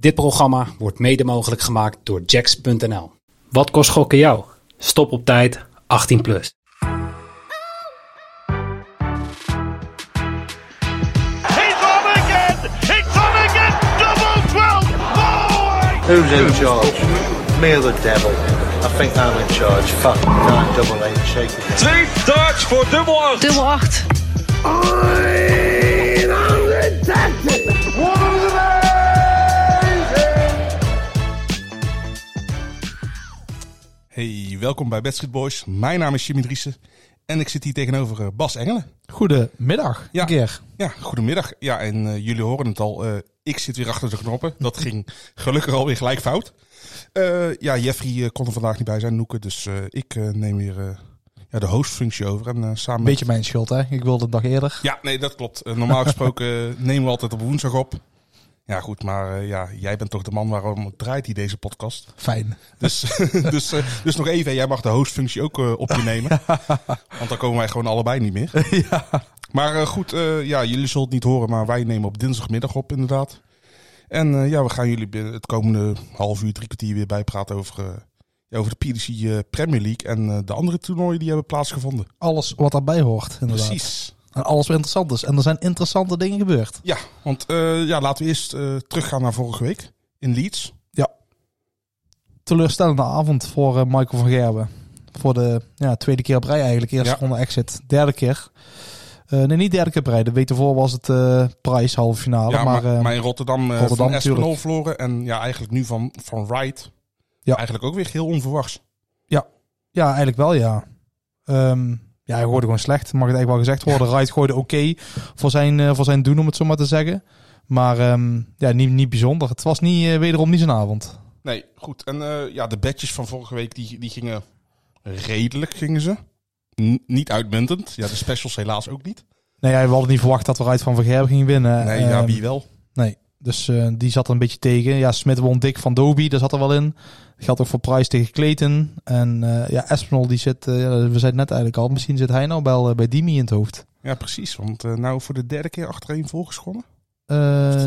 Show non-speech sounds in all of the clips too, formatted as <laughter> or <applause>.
Dit programma wordt mede mogelijk gemaakt door Jacks.nl. Wat kost gokken jou? Stop op tijd, 18 plus. He's on again! It's on again! Double 12! Who's in charge? Me or the devil? I think I'm in charge. Fuck, nine double eight, shake it. Twee darts voor dubbel 8. Dubbel 8. Hey, welkom bij Backstreet Boys. Mijn naam is Jimmy Driessen en ik zit hier tegenover eh, Bas Engelen. Goedemiddag. Ja. Een keer. Ja, goedemiddag. Ja, en eh, jullie horen het al. eh, ik zit weer achter de knoppen. Dat <laughs> ging gelukkig alweer gelijk fout. Ja, Jeffrey kon er vandaag niet bij zijn, Noeke. Dus ik neem weer ja, de hostfunctie over. En, eh, samen Beetje mijn schuld, hè? Ik wilde een dag eerder. Ja, nee, dat klopt. Normaal <laughs> gesproken nemen we altijd op woensdag op. Ja, goed, maar eh, ja, jij bent toch de man waarom draait hier deze podcast. Fijn. Dus, <laughs> dus, eh, dus nog even, jij mag de hostfunctie ook eh, op je nemen. <laughs> Want dan komen wij gewoon allebei niet meer. <laughs> Maar eh, goed, ja, jullie zullen het niet horen, maar wij nemen op dinsdagmiddag op inderdaad. En ja, we gaan jullie binnen het komende half uur, drie kwartier weer bijpraten over, ja, over de PDC Premier League en de andere toernooien die hebben plaatsgevonden. Alles wat daarbij hoort, inderdaad. Precies. En alles wat interessant is. En er zijn interessante dingen gebeurd. Ja, want eh, ja, laten we eerst eh, teruggaan naar vorige week in Leeds. Teleurstellende avond voor eh, Michael van Gerwen. Voor de ja, tweede keer op rij eigenlijk. Eerste Ja. ronde exit. Derde keer. Nee, niet derde keer op rij. De week ervoor was het prijs halve finale. Ja, maar, maar, maar in Rotterdam, Rotterdam van Espinol verloren. En ja, eigenlijk nu van, van Wright. Ja. Eigenlijk ook weer heel onverwachts. ja, eigenlijk wel, ja. Ehm, ja, hij gooide gewoon slecht. Mag het eigenlijk wel gezegd worden. Wright gooide oké voor, zijn, eh, voor zijn doen, om het zo maar te zeggen. Maar ehm, ja, niet, niet bijzonder. Het was niet, eh, wederom niet zijn avond. Nee, goed. En eh, ja, de badges van vorige week, die, die gingen redelijk, gingen ze. N- niet uitmuntend. Ja, de specials helaas ook niet. Nee, ja, we hadden niet verwacht dat we uit van Vergerben gingen winnen. Nee, ja, Ehm, wie wel? Nee, dus eh, die zat er een beetje tegen. Ja, Smit won dik van Doby, daar zat er wel in. Dat geldt ook voor Price tegen Clayton. En eh, ja, Espinol, die zit, eh, ja, we zeiden het net eigenlijk al, misschien zit hij nou wel eh, bij Dimi in het hoofd. Ja, precies. Want nou voor de derde keer achtereen volgeschonnen.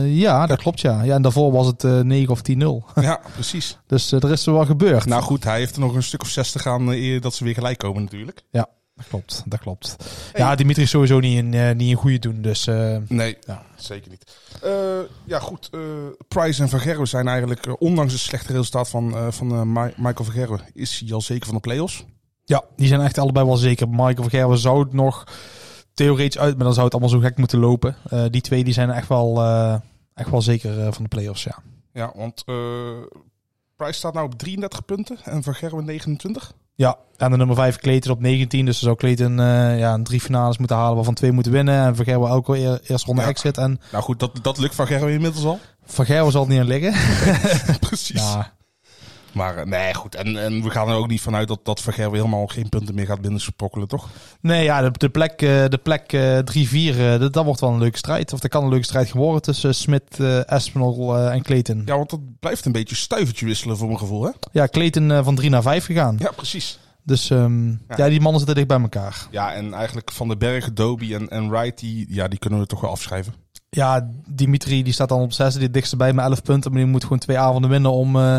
Ja, dat klopt ja. Ja, en daarvoor was het eh 9 of 10-0. <laughs> ja, precies. Dus er is er wel gebeurd. Nou goed, hij heeft er nog een stuk of zes te gaan eh, eer dat ze weer gelijk komen natuurlijk. Dat klopt, dat klopt. Ja, Dimitri is sowieso niet een, eh, niet een goede doen, dus eh, Nee, Ja. zeker niet. Eh, ja, goed. eh Price en Van Gerwen zijn eigenlijk, ondanks het slechte resultaat van, eh, van eh, Mi- Michael Van Gerwen, is hij al zeker van de play-offs. ja, die zijn echt allebei wel zeker. Michael Vergerben zou het nog theoretisch uit, maar dan zou het allemaal zo gek moeten lopen. Eh, die twee die zijn echt wel, eh, echt wel zeker van de play-offs, ja. Ja, want eh, Price staat nou op 33 punten en Van Gerwen 29. Ja, en de nummer 5 Clayton op 19. Dus dan zou Clayton eh, ja, een drie finales moeten halen, waarvan twee moeten winnen. En Van Gerwen elke eer, eerste ronde Ja. exit. En Nou goed, dat, dat lukt Van Gerwen inmiddels al. Van Gerwen zal het niet aan liggen. <laughs> Precies. Ja, Maar eh, nee, goed. En, en we gaan er ook niet vanuit dat, dat Gerwen helemaal geen punten meer gaat binnensprokkelen, toch? nee, ja, de, de plek, eh, de plek eh 3-4, eh, dat, dat wordt wel een leuke strijd. Of dat kan een leuke strijd geworden tussen Smit, eh Espinol eh, en Clayton. Ja, Ja, want dat blijft een beetje stuivertje wisselen voor mijn gevoel, hè? Clayton eh, van 3 naar 5 gegaan. Ja, precies. Dus ehm, Ja. ja. die mannen zitten dicht bij elkaar. Ja, en eigenlijk Van den Berg, Doby en, en Wright, die, ja, die kunnen we toch wel afschrijven. Ja, Dimitri die staat dan op 6, die het dichtste bij met 11 punten. Maar die moet gewoon twee avonden winnen om eh,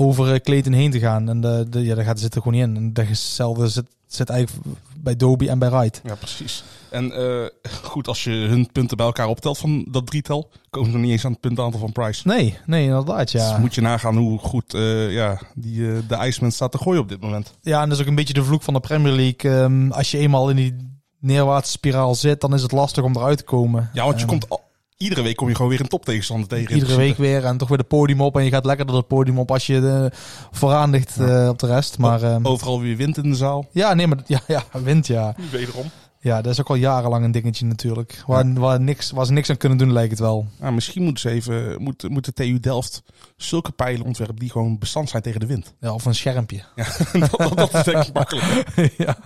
over eh, Clayton heen te gaan. En de, de, ja, daar gaat zit er gewoon niet in. En datzelfde zit, zit eigenlijk bij Doby en bij Wright. Ja, precies. En eh, goed, als je hun punten bij elkaar optelt van dat drietal, komen ze nog niet eens aan het puntaantal van Price. Nee, nee, inderdaad, ja. Dus moet je nagaan hoe goed eh, ja, die, eh, de IJsman staat te gooien op dit moment. Ja, en dat is ook een beetje de vloek van de Premier League. Ehm, als je eenmaal in die neerwaartse spiraal zit, dan is het lastig om eruit te komen. Ja, want je En komt al- iedere week kom je gewoon weer een toptegenstander tegen. Iedere week weer en toch weer de podium op. En je gaat lekkerder het podium op als je eh, vooraan ligt eh, op de rest. Maar ehm, Overal weer wind in de zaal. ja, nee, maar ja, ja, wint ja. Wederom. Ja, dat is ook al jarenlang een dingetje natuurlijk. Waar, waar, niks, waar ze niks aan kunnen doen, lijkt het wel. Nou, misschien moeten ze even, moet, moet de TU Delft zulke pijlen ontwerpen die gewoon bestand zijn tegen de wind. Ja, of een schermpje. <laughs> Ja, dat, dat, dat is denk ik <laughs> makkelijk. ja.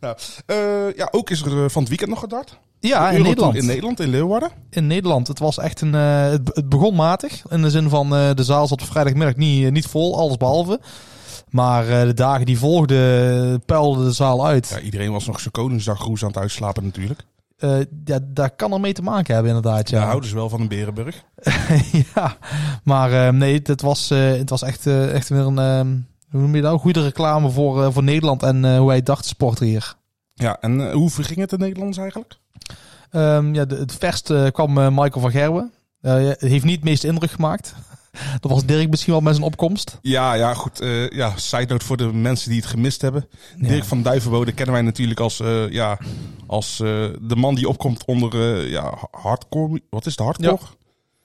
Nou, eh, ja, ook is er van het weekend nog gedart. Ja, in Nederland. In Nederland, in Leeuwarden. in Nederland. Het was echt een. eh, het, het begon matig. In de zin van eh, de zaal zat op vrijdagmiddag niet, niet vol, alles behalve. Maar eh, de dagen die volgden, puilde de zaal uit. Ja, iedereen was nog zijn Koningsdag roes aan het uitslapen natuurlijk. eh, ja, daar kan er mee te maken hebben inderdaad. Ja, Ja, houden ze wel van een Berenburg. <laughs> ja. maar eh, nee, het was, eh, het was echt, eh, echt weer een, eh, hoe noem je dat? Goede reclame voor, eh, voor Nederland en eh, hoe hij dacht sporten hier. Ja, en eh, hoe verging het in Nederlands eigenlijk? Ehm, ja, de, het verst eh, kwam eh, Michael van Gerwen. Het heeft niet het meeste indruk gemaakt. <laughs> Dat was Dirk misschien wel met zijn opkomst. Ja, ja, goed. ja, side note voor de mensen die het gemist hebben. Dirk van Duivenbode kennen wij natuurlijk als, ja, als de man die opkomt onder ja, hardcore. Wat is de hardcore?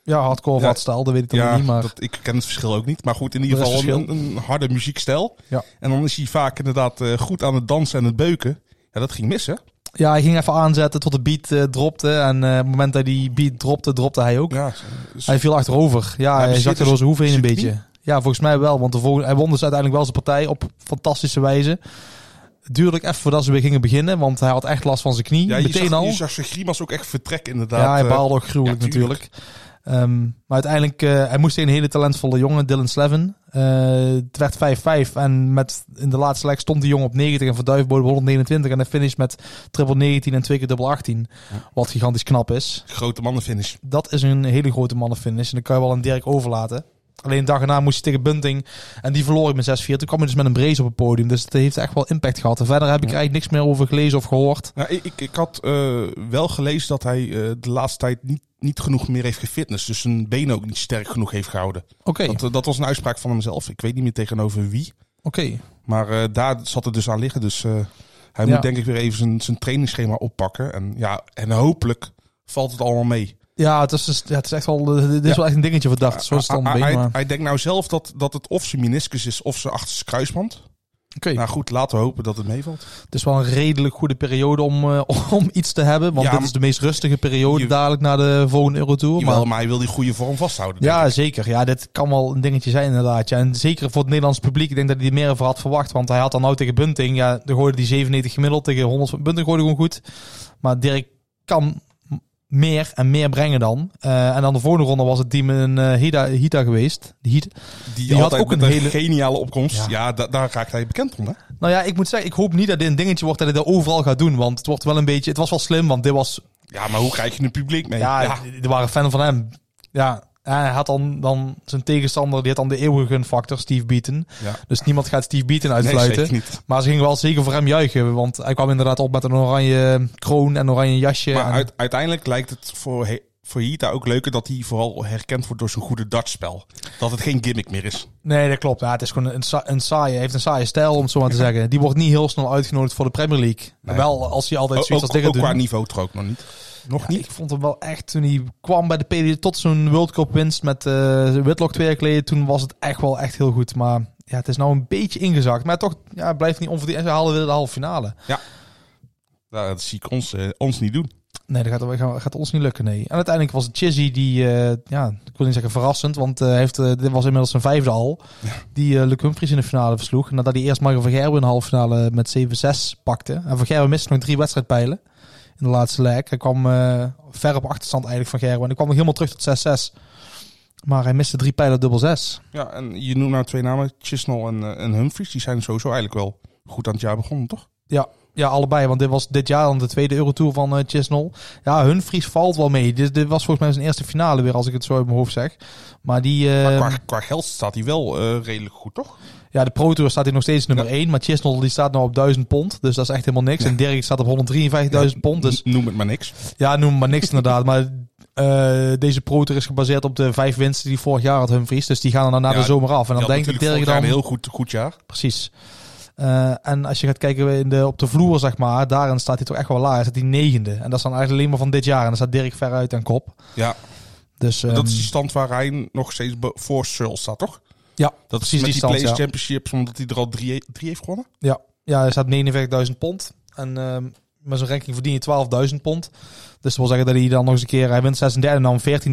Ja, hardcore of Ja. hardstyle, dat weet ik dan Ja, niet. Maar dat, ik ken het verschil ook niet. Maar goed, in ieder geval een, een harde muziekstijl. Ja. En dan is hij vaak inderdaad goed aan het dansen en het beuken. Ja, dat ging mis, hè? ja, hij ging even aanzetten tot de beat eh, dropte. En eh, op het moment dat die beat dropte, dropte hij ook. Ja, dus- Hij viel achterover. Ja, Hij zakte dus door zijn hoeven heen een beetje. Ja, volgens mij wel. Want de volgende, hij won dus uiteindelijk wel zijn partij op fantastische wijze. Duurde ook even voordat ze weer gingen beginnen. Want hij had echt last van zijn knie. ja, je meteen zag, al. je zag zijn grimas ook echt vertrekken, inderdaad. Ja, hij eh. baalde ook gruwelijk ja, natuurlijk. Ehm, maar uiteindelijk, eh, hij moest tegen een hele talentvolle jongen, Dylan Slevin. Eh, het werd 5-5 en met, in de laatste leg stond die jongen op 90 en Verduivenbode op 129. En hij finished met triple 19 en twee keer dubbel 18. Wat gigantisch knap is. Grote mannenfinish. Dat is een hele grote mannenfinish en dan kan je wel een Dirk overlaten. Alleen een dag erna moest hij tegen Bunting en die verloor ik met 6-4. Toen kwam hij dus met een brace op het podium. Dus het heeft echt wel impact gehad. En verder heb ik er eigenlijk niks meer over gelezen of gehoord. Nou, ik, ik, ik had eh, wel gelezen dat hij eh, de laatste tijd niet, niet genoeg meer heeft gefitness. Dus zijn benen ook niet sterk genoeg heeft gehouden. Oké, Dat, eh, dat was een uitspraak van hemzelf. Ik weet niet meer tegenover wie. oké. Maar eh, daar zat het dus aan liggen. Dus eh, hij Ja. moet denk ik weer even zijn, zijn trainingsschema oppakken. En, ja, en hopelijk valt het allemaal mee. Ja, het is, dus- ja, het is echt wel, dit is Ja. wel echt een dingetje verdacht. Zo is het dan maar- hij denkt nou zelf dat, dat het of zijn meniscus is of zijn achterste kruisband. Oké, Nou goed, laten we hopen dat het meevalt. het is wel een redelijk goede periode om, eh, <laughs> om iets te hebben. Want Ja, dit is de meest rustige periode je- dadelijk na de volgende Eurotour. Jawel, Maar, maar hij wil die goede vorm vasthouden. ja, ik. zeker. Ja, dit kan wel een dingetje zijn inderdaad. Ja. En zeker voor het Nederlands publiek. Ik denk dat hij er meer over had verwacht. Want hij had dan nou tegen Bunting. Ja, de gooide die 97 gemiddeld tegen 100. van- Bunting gooide gewoon goed. Maar Dirk kan meer en meer brengen dan. Eh, en dan de volgende ronde was het team in eh Hida, Hita geweest. Die Hita. Die, Die had ook een een hele- geniale opkomst. Ja. Ja, da- daar raakt hij bekend om, hè? Nou ja, ik moet zeggen, ik hoop niet dat dit een dingetje wordt dat hij dat overal gaat doen. Want het wordt wel een beetje, het was wel slim, want dit was, Ja, maar hoe krijg je een publiek mee? ja, ja. die waren fan van hem. Ja, hij had dan, dan zijn tegenstander, die had dan de eeuwige gunfactor, Steve Beaton. Ja. Dus niemand gaat Steve Beaton Nee, niet. maar ze gingen wel zeker voor hem juichen, want hij kwam inderdaad op met een oranje kroon en oranje jasje. Maar en- uit- uiteindelijk lijkt het voor, voor Hita ook leuker dat hij vooral herkend wordt door zijn goede dartspel. Dat het geen gimmick meer is. Nee, dat klopt. Ja, het is gewoon een, sa- een saaie, hij heeft een saaie stijl, om het zo maar te <laughs> zeggen. Die wordt niet heel snel uitgenodigd voor de Premier League. Nee. Wel, als hij altijd Ook, zoiets als ook, dingen ook qua doet. niveau ook nog niet. Nog Ja, niet? Ik vond hem wel echt toen hij kwam bij de PD tot zo'n World Cup winst met eh Whitlock twee jaar geleden. Toen was het echt wel echt heel goed. Maar ja, het is nou een beetje ingezakt. Maar toch, ja, het blijft niet onverdiend. En ze halen weer de halve finale. Nou, dat zie ik ons, eh, ons niet doen. Nee, dat gaat, gaat, gaat ons niet lukken, nee. En uiteindelijk was het Chizzy die, eh, ja, ik wil niet zeggen verrassend, want hij heeft, dit was inmiddels zijn vijfde al, die Luc Humphries in de finale versloeg. Nadat hij eerst Michael van Gerwen in de halve finale met 7-6 pakte. En van Gerwen miste nog drie wedstrijdpijlen in de laatste leg. Hij kwam eh, ver op achterstand eigenlijk van Gerwen. En hij kwam nog helemaal terug tot 6-6. Maar hij miste drie pijlen dubbel 6. Ja, en je noemt nou twee namen, Chisnell en, eh, en Humphries. Die zijn sowieso eigenlijk wel goed aan het jaar begonnen, toch? Ja, ja, allebei. Want dit was dit jaar dan de tweede Eurotour van eh Chisnell. Ja, Humphries valt wel mee. Dit, dit was volgens mij zijn eerste finale weer, als ik het zo uit mijn hoofd zeg. Maar die... Maar qua, qua geld staat hij wel redelijk goed, toch? Ja, de Pro Tour staat hier nog steeds nummer Ja. 1. Maar Chisnell die staat nou op 1000 pond. Dus dat is echt helemaal niks. En Dirk staat op 153.000 pond. Dus Noem het maar niks. ja, noem maar niks inderdaad. Maar eh, deze Pro Tour is gebaseerd op de vijf winsten die vorig jaar had Humphries. Dus die gaan er dan na de zomer af. En dan Die had denk ik natuurlijk Dirk jaar dan... een heel goed, goed jaar. Precies. Eh, en als je gaat kijken in de, op de vloer, zeg maar, daarin staat hij toch echt wel laag. Hij staat die negende. En dat is dan eigenlijk alleen maar van dit jaar. En dan staat Dirk ver uit en kop. Ja, Dus dat is ehm, die stand waar hij nog steeds voor Searle staat, toch? Ja, Dat is met die die, stand. Ja. Championships, omdat hij er al drie, drie heeft gewonnen. Ja, ja hij staat 49.000 pond. En ehm, met zijn ranking verdien je 12.000 pond. Dus dat wil zeggen dat hij dan nog eens een keer... Hij wint 36 en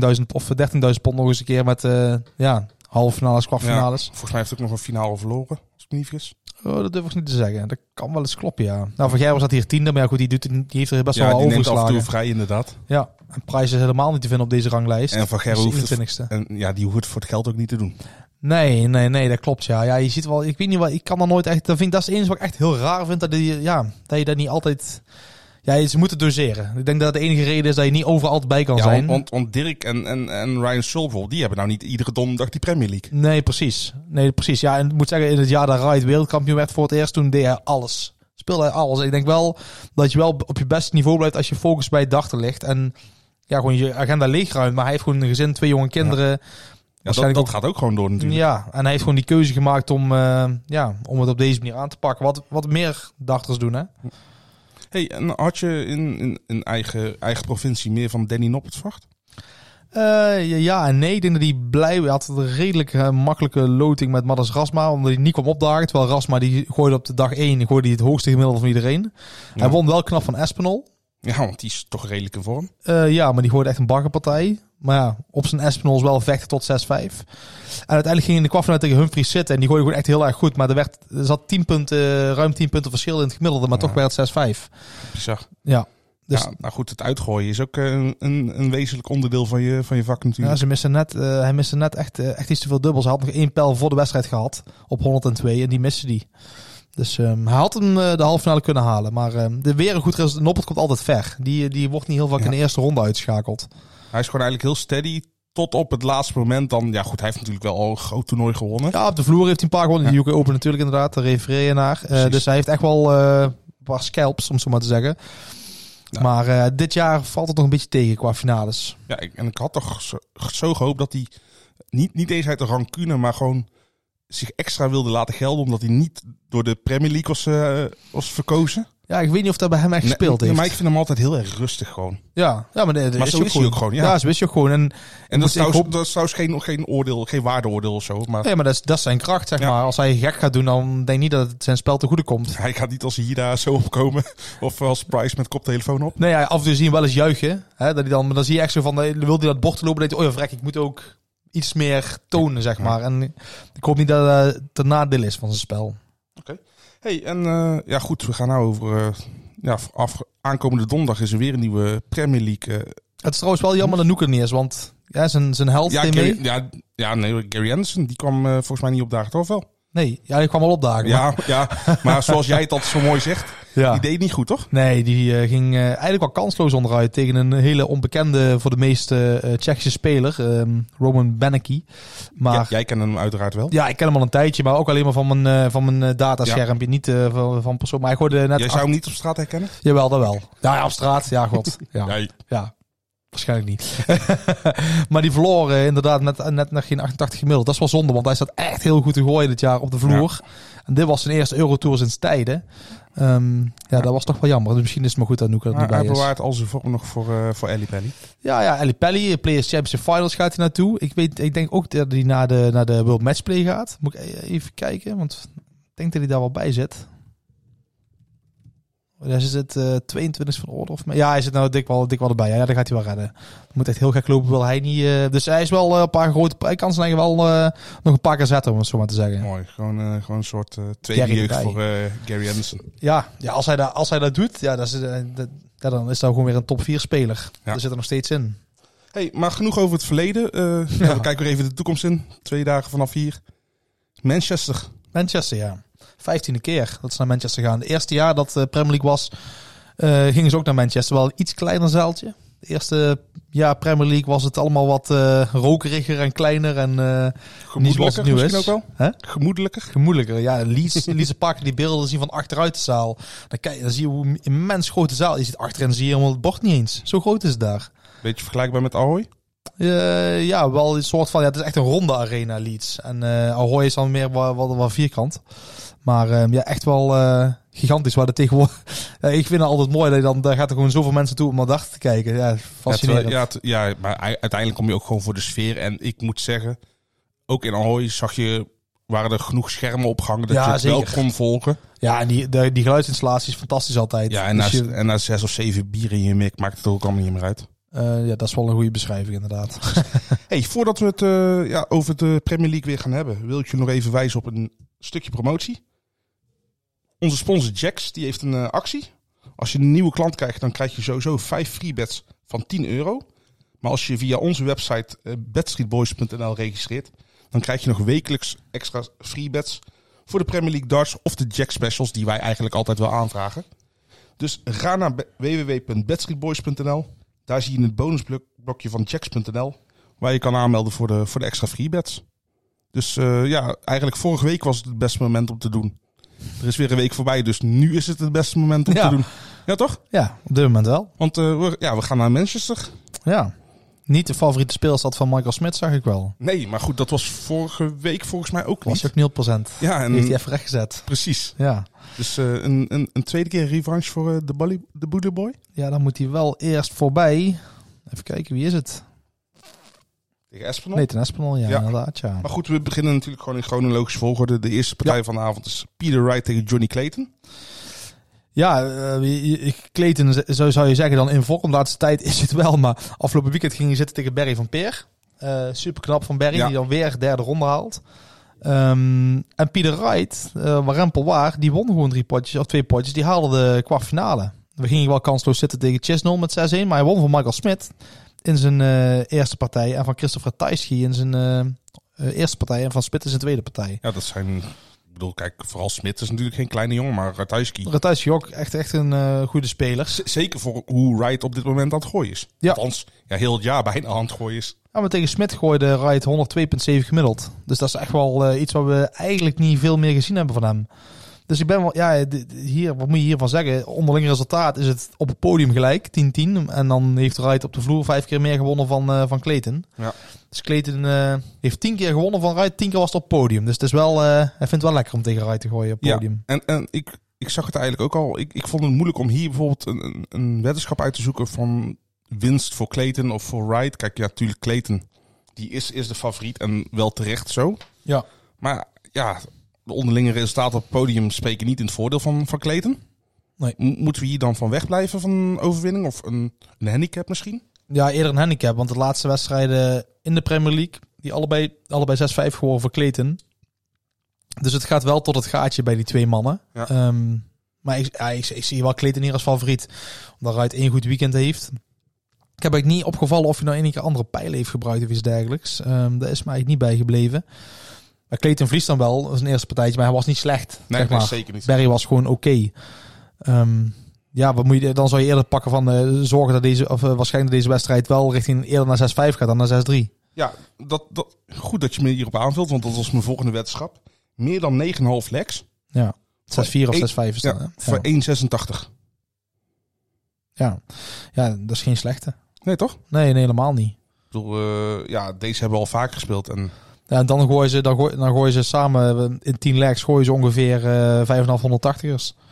dan 14.000 of 13.000 pond nog eens een keer met... eh ja, halve finales, kwartfinales. Volgens mij heeft hij ook nog een finale verloren, als ik me niet vergis. Oh, dat durf ik niet te zeggen. Dat kan wel eens kloppen, ja. Nou, Van Gerwen zat hier tiende, maar ja, goed, die, doet, die heeft er best Ja, wel die neemt af en overgeslagen. toe vrij, inderdaad. Ja, en Price is helemaal niet te vinden op deze ranglijst. En Van Gerwen hoeft het, 21ste. en, ja, die hoeft voor het geld ook niet te doen. Nee, nee, nee, dat klopt, ja. Ja, je ziet wel, ik weet niet wat, ik kan dan nooit echt, dat vind ik, dat is het enige wat ik echt heel raar vind, dat, die, ja, dat je dat niet altijd, Ja, ze moeten doseren. Ik denk dat de enige reden is dat je niet overal bij kan Ja, zijn. want, want Dirk en, en, en Ryan bijvoorbeeld, die hebben nou niet iedere donderdag die Premier League. Nee, precies. Nee, precies. Ja, en ik moet zeggen, in het jaar dat Wright wereldkampioen werd voor het eerst, toen deed hij alles. Speelde hij alles. Ik denk wel dat je wel op je beste niveau blijft als je focus bij het dachten ligt. En ja, gewoon je agenda leegruimt. Maar hij heeft gewoon een gezin, twee jonge kinderen. Ja, dat, gaat ook gewoon door natuurlijk. Ja, en hij heeft gewoon die keuze gemaakt om, eh, ja, om het op deze manier aan te pakken. Wat, wat meer dachters doen, hè? Hey, en had je in, in, in eigen, eigen provincie meer van Danny Noppert verwacht? Eh, ja, en nee. Ik denk dat hij blij hij had een redelijk eh, makkelijke loting met Madas Rasma. Omdat hij niet kwam opdagen. Terwijl Rasma die gooide op de dag 1 gooide hij het hoogste gemiddelde van iedereen. Hij won wel knap van Espinol. Ja, want die is toch redelijk in vorm. Eh, ja, maar die gooide echt een baggerpartij. Maar ja, op zijn Espinol is wel vechten tot 6-5. En uiteindelijk ging hij in de kwartfinale tegen Humphries zitten. En die gooide gewoon echt heel erg goed. Maar er, werd, er zat 10 punten, ruim 10 punten verschil in het gemiddelde. Maar toch werd het 6-5. Bizar. Ja. Dus ja, nou goed, het uitgooien is ook eh, een, een, een wezenlijk onderdeel van je, van je vak Ja, natuurlijk. ze missen net, eh, hij miste net echt, eh, echt iets te veel dubbels. Hij had nog één pijl voor de wedstrijd gehad op 102 en die miste die. Dus ehm, hij had hem eh, de halve finale kunnen halen. Maar ehm, de weer een goed resultaat. Noppert komt altijd ver. Die, die wordt niet heel vaak Ja. in de eerste ronde uitgeschakeld. Hij is gewoon eigenlijk heel steady tot op het laatste moment. Dan, ja goed, hij heeft natuurlijk wel al een groot toernooi gewonnen. Ja, op de vloer heeft hij een paar gewonnen. Die UK Open natuurlijk inderdaad. Daar refereer naar. Eh, dus hij heeft echt wel eh, een paar scalps, om zo maar te zeggen. Ja. Maar eh, dit jaar valt het nog een beetje tegen qua finales. Ja, ik, en ik had toch zo, zo gehoopt dat hij niet, niet eens uit de rancune, maar gewoon zich extra wilde laten gelden. Omdat hij niet door de Premier League was, eh, was verkozen. Ja, ik weet niet of dat bij hem echt gespeeld heeft. Maar ik vind hem altijd heel erg rustig gewoon. Ja, ja maar, nee, Maar zo hij is hij ook gewoon, ja. Ja, zo is hij ook gewoon. En, En dat is trouwens, hoop- dat is trouwens geen, geen oordeel, geen waardeoordeel of zo. Maar Nee, maar dat is, dat is zijn kracht, zeg Ja. maar. Als hij gek gaat doen, dan denk ik niet dat het zijn spel te goede komt. hij gaat niet als hier daar zo opkomen. <laughs> Of als Price met koptelefoon op. Nee, ja, af en toe zie je hem wel eens juichen. Hè, dat hij dan, maar dan zie je echt zo van, eh, wil hij dat bord lopen, dan denkt hij, oh ja, vrek, ik moet ook iets meer tonen, zeg maar. En ik hoop niet dat het ten nadeel is van zijn spel. hey, en eh, ja goed, we gaan nou over... eh, ja, af, aankomende donderdag is er weer een nieuwe Premier League. eh, Het is trouwens wel jammer dat Noek er niet is, want ja, zijn, zijn held ja, Gary, mee. ja, ja, nee, Gary Anderson, die kwam volgens mij niet opdagen, toch wel? Nee, ja, die kwam wel opdagen. Ja, ja, maar zoals jij het altijd zo mooi zegt, ja. die deed niet goed, toch? Nee, die eh, ging eh, eigenlijk wel kansloos onderuit tegen een hele onbekende voor de meeste eh, Tsjechische speler, ehm, Roman Benecki. Maar Ja, jij kent hem uiteraard wel. Ja, ik ken hem al een tijdje, maar ook alleen maar van mijn, van mijn dataschermpje. Niet eh, van, van persoon. Maar ik hoorde net... Jij zou hem niet op straat herkennen? Jawel, dat wel. Ja, ja, op straat. Ja, god. <laughs> Ja, ja. Waarschijnlijk niet. <laughs> maar die verloor eh, inderdaad net, net nog geen 88 gemiddeld. Dat is wel zonde, want hij staat echt heel goed te gooien dit jaar op de vloer. En dit was zijn eerste Eurotour sinds tijden. Ehm, ja, dat was toch wel jammer. Dus misschien is het maar goed dat Noek er niet bij hij is. bewaart al zijn vorm nog voor, eh voor Ellie Pelly. Ja, ja, Ali Pelly, Players Championship Finals gaat hij naartoe. Ik, weet, ik denk ook dat hij naar de, naar de World Matchplay gaat. Moet ik e- even kijken, want ik denk dat hij daar wel bij zit. Daar is het eh 22 van orde of Ja, hij zit nou dik wel, dik wel erbij. Ja, daar gaat hij wel redden. Moet echt heel gek lopen, wil hij niet. eh, dus hij is wel eh, een paar grote. Hij kan zijn wel eh, nog een paar keer zetten, om het zo maar te zeggen. Mooi, gewoon, eh, gewoon een soort eh tweede jeugd voor eh, Gary Anderson. Ja, ja als, hij dat, als hij dat doet, ja, dat is, eh, dat, ja, dan is dat gewoon weer een top 4 speler. Ja. Daar zit er nog steeds in. Hey, maar genoeg over het verleden. Eh, ja. We kijken weer even de toekomst in. Twee dagen vanaf hier. Manchester. Manchester, ja. Vijftiende keer dat ze naar Manchester gaan. Het eerste jaar dat de Premier League was, eh, gingen ze ook naar Manchester. Wel een iets kleiner zaaltje. Het eerste jaar Premier League was het allemaal wat eh, rokeriger en kleiner. En eh, niet zoals het nu is. ook wel. Gemoedelijker. Gemoedelijker. Ja, Leeds, <laughs> Leeds pakken die beelden zien van achteruit de zaal. Dan, kijk, dan zie je hoe immens grote zaal. Je ziet achterin zie je helemaal het bord niet eens. Zo groot is het daar. Beetje vergelijkbaar met Ahoy. Eh, ja, wel een soort van. Ja, het is echt een ronde arena, Leeds. En eh Ahoy is dan meer wat, wat, wat vierkant. Maar eh, ja, echt wel eh, gigantisch. Waar de tegenwoordig. ja, <laughs> ik vind het altijd mooi dat je dan. Daar gaat er gewoon zoveel mensen toe om naar dag te kijken. Ja, fascinerend. Ja, het- ja, het- ja, maar uiteindelijk kom je ook gewoon voor de sfeer. En ik moet zeggen, ook in Ahoy zag je, waren er genoeg schermen opgehangen dat Ja, je het wel kon volgen. Ja, en die, de, die geluidsinstallatie is fantastisch altijd. Ja, en na, Dus je- en na zes of zeven bier in je mik maakt het ook allemaal niet meer uit. eh, ja, dat is wel een goede beschrijving, inderdaad. <laughs> Hey, voordat we het eh, ja, over de Premier League weer gaan hebben, wil ik je nog even wijzen op een stukje promotie. Onze sponsor Jax, die heeft een eh, actie. Als je een nieuwe klant krijgt, dan krijg je sowieso 5 free bets van 10 euro. Maar als je via onze website uh, bedstreetboys.nl registreert, dan krijg je nog wekelijks extra free bets voor de Premier League darts of de Jack specials die wij eigenlijk altijd wel aanvragen. Dus ga naar be- www.bedstreetboys.nl. Daar zie je het bonusblokje van checks.nl. Waar je kan aanmelden voor de, voor de extra freebets. Dus eh, ja, eigenlijk vorige week was het het beste moment om te doen. Er is weer een week voorbij, dus nu is het het beste moment om Ja. te doen. Ja, toch? Ja, op dit moment wel. Want eh, we, ja, we gaan naar Manchester. Ja. Niet de favoriete speelstad van Michael Smit, zag ik wel. Nee, maar goed, dat was vorige week volgens mij ook Was niet. je ook 0%. Ja, en Heeft hij even rechtgezet. precies. Ja. Dus eh, een, een, een tweede keer revanche voor eh, de, Bully, de Boy. Ja, dan moet hij wel eerst voorbij. Even kijken, wie is het? Tegen Espinal. Nee, ten ja, Ja. inderdaad, ja. Maar goed, we beginnen natuurlijk gewoon in chronologische volgorde. De eerste partij van de avond is Peter Wright tegen Johnny Clayton. Ja, eh, je- Clayton, zo zou je zeggen dan in vorm. De laatste tijd is het wel, maar afgelopen weekend ging hij zitten tegen Barry van Peer. Eh super knap van Barry, Ja. die dan weer derde ronde haalt. Ehm, en Pieter Wright, uh, waar Rempel waar, die won gewoon drie potjes, of twee potjes. Die haalde de kwartfinale. We gingen wel kansloos zitten tegen Chisnell met 6-1, maar hij won van Michael Smit in zijn eh, eerste partij. En van Christopher Tysky in zijn eh, eh, eerste partij. En van Smit in zijn tweede partij. Ja, dat zijn... Ik bedoel, kijk, vooral Smit is natuurlijk geen kleine jongen, maar Ratajski. Ratajski ook echt, echt een goede speler. Z- Zeker voor hoe Wright op dit moment aan het gooien is. Ja. Althans, ja, heel het jaar bijna aan het gooien is. Ja, maar tegen Smit gooide Wright 102,7 gemiddeld. Dus dat is echt wel iets wat we eigenlijk niet veel meer gezien hebben van hem. Dus ik ben wel, ja, hier, wat moet je hiervan zeggen? Onderling resultaat is het op het podium gelijk, 10-10. En dan heeft Wright op de vloer vijf keer meer gewonnen van, eh van Clayton. Ja. Dus Clayton eh, heeft tien keer gewonnen van Wright, tien keer was het op het podium. Dus het is wel, eh, hij vindt het wel lekker om tegen Wright te gooien op het podium. En, en ik, ik zag het eigenlijk ook al. Ik, ik vond het moeilijk om hier bijvoorbeeld een, een, een weddenschap uit te zoeken van winst voor Clayton of voor Wright. Kijk, ja, natuurlijk Clayton. Die is, is de favoriet en wel terecht zo. Ja. Maar ja, de onderlinge resultaten op het podium spreken niet in het voordeel van, van Clayton. Nee. M- moeten we hier dan van wegblijven van een overwinning of een, een handicap misschien? Ja, eerder een handicap. Want de laatste wedstrijden in de Premier League, die allebei, allebei 6-5 geworden voor Clayton. Dus het gaat wel tot het gaatje bij die twee mannen. Ja. Ehm, maar ik, ja, ik, ik zie wel Clayton hier als favoriet. Omdat Wright één goed weekend heeft. Ik heb eigenlijk niet opgevallen of hij nou enige andere pijlen heeft gebruikt of iets dergelijks. Ehm daar is me eigenlijk niet bij gebleven. Maar Clayton verliest dan wel zijn eerste partijtje, maar hij was niet slecht. Nee, zeg nee, maar. zeker niet. Barry was gewoon oké. Ehm, ja, wat moet je, dan zou je eerder pakken van eh, zorgen dat deze, of eh, waarschijnlijk deze wedstrijd wel richting eerder naar 6-5 gaat dan naar 6-3. Ja, dat, dat, goed dat je me hierop aanvult, want dat was mijn volgende weddenschap. Meer dan 9,5 legs Ja. 6-4 of 6-5 één- is dat. ja, voor Ja. 1,86. Ja. ja, dat is geen slechte. Nee, toch? Nee, nee helemaal niet. Ik bedoel, eh, ja, deze hebben we al vaak gespeeld. En en dan gooien ze, dan gooien, dan gooien ze samen eh, in 10 legs gooien ze ongeveer eh 5,580ers.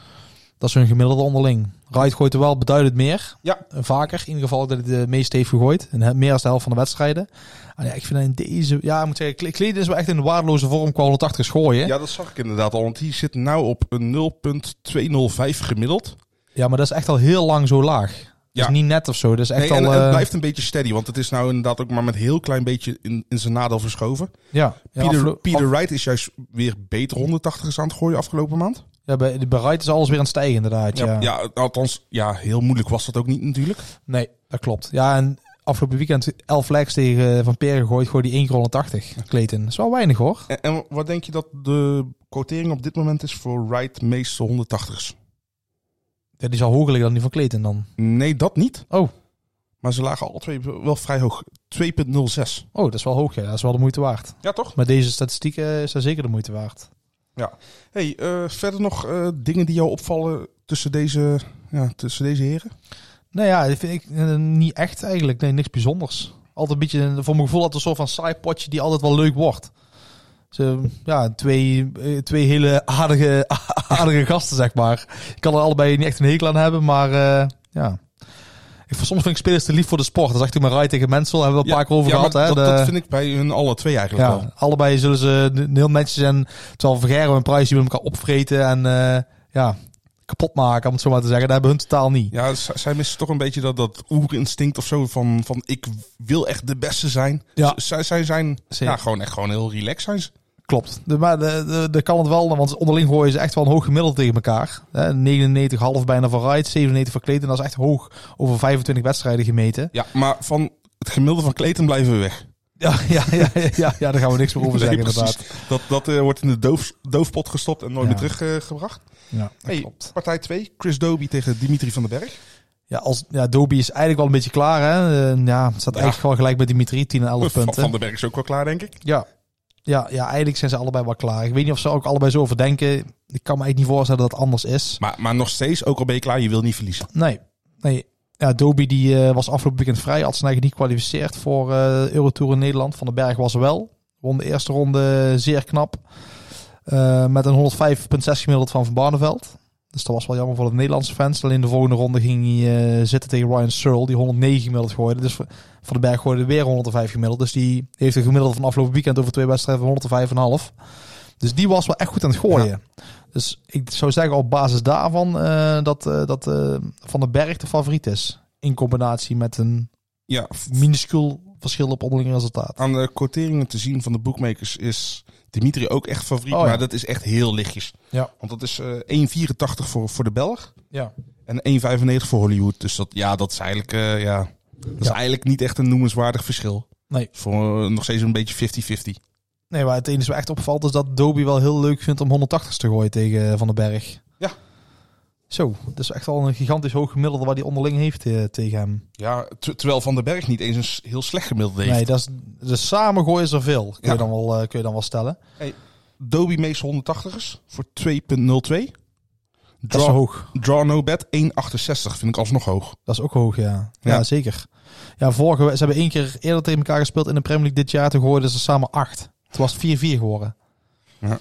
Dat is hun gemiddelde onderling. Wright gooit er wel beduidend meer. Ja. Eh, Vaker. In ieder geval dat hij de meeste heeft gegooid. En meer dan de helft van de wedstrijden. En ja, ik vind in deze... Ja, ik moet zeggen, Clayton is wel echt in de waardeloze vorm qua 180 gooien. ja, dat zag ik inderdaad al. Want die zit nou op een 0,205 gemiddeld. Ja, maar dat is echt al heel lang zo laag. Ja. is niet net of zo. Dat is echt Nee, al... en het eh, blijft een beetje steady. Want het is nou inderdaad ook maar met een heel klein beetje in, in zijn nadeel verschoven. ja. ja, Peter, af- Wright is juist weer beter 180 aan het gooien afgelopen maand. ja, bij, bij Wright is alles weer aan het stijgen inderdaad. Ja. Ja, ja, althans, ja, heel moeilijk was dat ook niet natuurlijk. Nee, dat klopt. Ja, en afgelopen weekend 11 legs tegen Van Peer gegooid. Gooide die 1 keer 180. Clayton. Dat is wel weinig hoor. En, en wat denk je dat de quotering op dit moment is voor Wright meeste 180ers? Ja, die zal hoger liggen dan die van Clayton dan. Nee, dat niet. Oh. Maar ze lagen alle twee wel vrij hoog. 2,06. Oh, dat is wel hoog. Ja. Dat is wel de moeite waard. Ja, toch? Met deze statistieken is dat zeker de moeite waard. Hey, eh, verder nog eh, dingen die jou opvallen tussen deze, ja, tussen deze heren? Nou ja, dat vind ik eh, niet echt eigenlijk. Nee, niks bijzonders. Altijd een beetje, eh, voor mijn gevoel, altijd een soort van saai potje die altijd wel leuk wordt. Ze, ja, twee, eh, twee hele aardige, <laughs> aardige gasten, zeg maar. Ik kan er allebei niet echt een hekel aan hebben, maar eh, ja. Ik, soms vind ik spelers te lief voor de sport. Dat zegt u maar Rai tegen Mensel, hebben we een paar keer over ja, gehad. Hè? dat, De- dat vind ik bij hun alle twee eigenlijk ja, wel. allebei zullen ze n- heel netjes en terwijl Vergero en Price die willen elkaar opvreten en eh, ja, kapot maken, om het zo maar te zeggen. Dat hebben hun totaal niet. Ja, zij missen toch een beetje dat, dat oerinstinct of zo van, van ik wil echt de beste zijn. Ja. Z- Zij, zij zijn Zeker. ja, gewoon echt gewoon heel relaxed zijn ze. Klopt. De, maar de, de, de kan het wel, want onderling gooien ze echt wel een hoog gemiddelde tegen elkaar. Hè, 99,5 bijna van Wright, 97 van Clayton. Dat is echt hoog over 25 wedstrijden gemeten. Ja, maar van het gemiddelde van Clayton blijven we weg. <laughs> Ja, ja, ja, ja, ja, daar gaan we niks meer over <laughs> zeggen, inderdaad. Dat, dat eh, wordt in de doof, doofpot gestopt en nooit Ja. meer teruggebracht. Ja, dat hey, klopt. partij 2. Chris Doby tegen Dimitri van den Berg. Ja, als, ja, Doby is eigenlijk wel een beetje klaar, hè. Eh, ja, het staat eigenlijk gewoon gelijk met Dimitri, 10 en 11 <laughs> Van, punten. van den Berg is ook wel klaar, denk ik. Ja. Ja, ja, eigenlijk zijn ze allebei wel klaar. Ik weet niet of ze ook allebei zo over denken. Ik kan me eigenlijk niet voorstellen dat het anders is. Maar, maar nog steeds, ook al ben je klaar, je wil niet verliezen. Nee. Nee. Ja, Doby die eh, was afgelopen weekend vrij. Had zijn eigen niet gekwalificeerd voor eh Eurotour in Nederland. Van den Berg was er wel. Won de eerste ronde zeer knap. Eh, met een 105,6 gemiddeld van Van Barneveld. Dus dat was wel jammer voor de Nederlandse fans. Alleen de volgende ronde ging hij eh, zitten tegen Ryan Searle. Die 109 gemiddeld gooide. Dus Van den Berg gooide weer 105 gemiddeld. Dus die heeft een gemiddelde van afgelopen weekend over twee wedstrijden van 105,5. Dus die was wel echt goed aan het gooien. Dus ik zou zeggen op basis daarvan eh, dat, eh, dat Van den Berg de favoriet is. In combinatie met een Ja, minuscuul verschil op onderling resultaat. aan de quoteringen te zien van de bookmakers is Dimitri ook echt favoriet. Oh, ja. Maar dat is echt heel lichtjes. Ja. Want dat is eh 1,84 voor, voor de Belg. Ja. En 1,95 voor Hollywood. Dus dat, ja, dat is eigenlijk, eh, ja, dat is eigenlijk niet echt een noemenswaardig verschil. Nee. Voor eh, nog steeds een beetje 50-50. Nee, maar het enige wat echt opvalt is dat Doby wel heel leuk vindt om 180 te gooien tegen eh, Van den Berg. Ja. Zo, dat is echt wel een gigantisch hoog gemiddelde waar hij onderling heeft eh, tegen hem. Ja, ter- terwijl Van den Berg niet eens een heel slecht gemiddeld heeft. Nee, dat is, dus samen gooien ze er veel. Kun, Ja. je dan wel, eh, kun je dan wel stellen. Doby meest 180ers voor 2,02. Dat is Draw, hoog. draw no bet 1,68 vind ik alsnog hoog. Dat is ook hoog, ja. Ja, Ja. zeker. Ja, vorige, ze hebben één keer eerder tegen elkaar gespeeld in de Premier League dit jaar. Toen gooiden ze samen acht. Het was 4-4 geworden. Ja.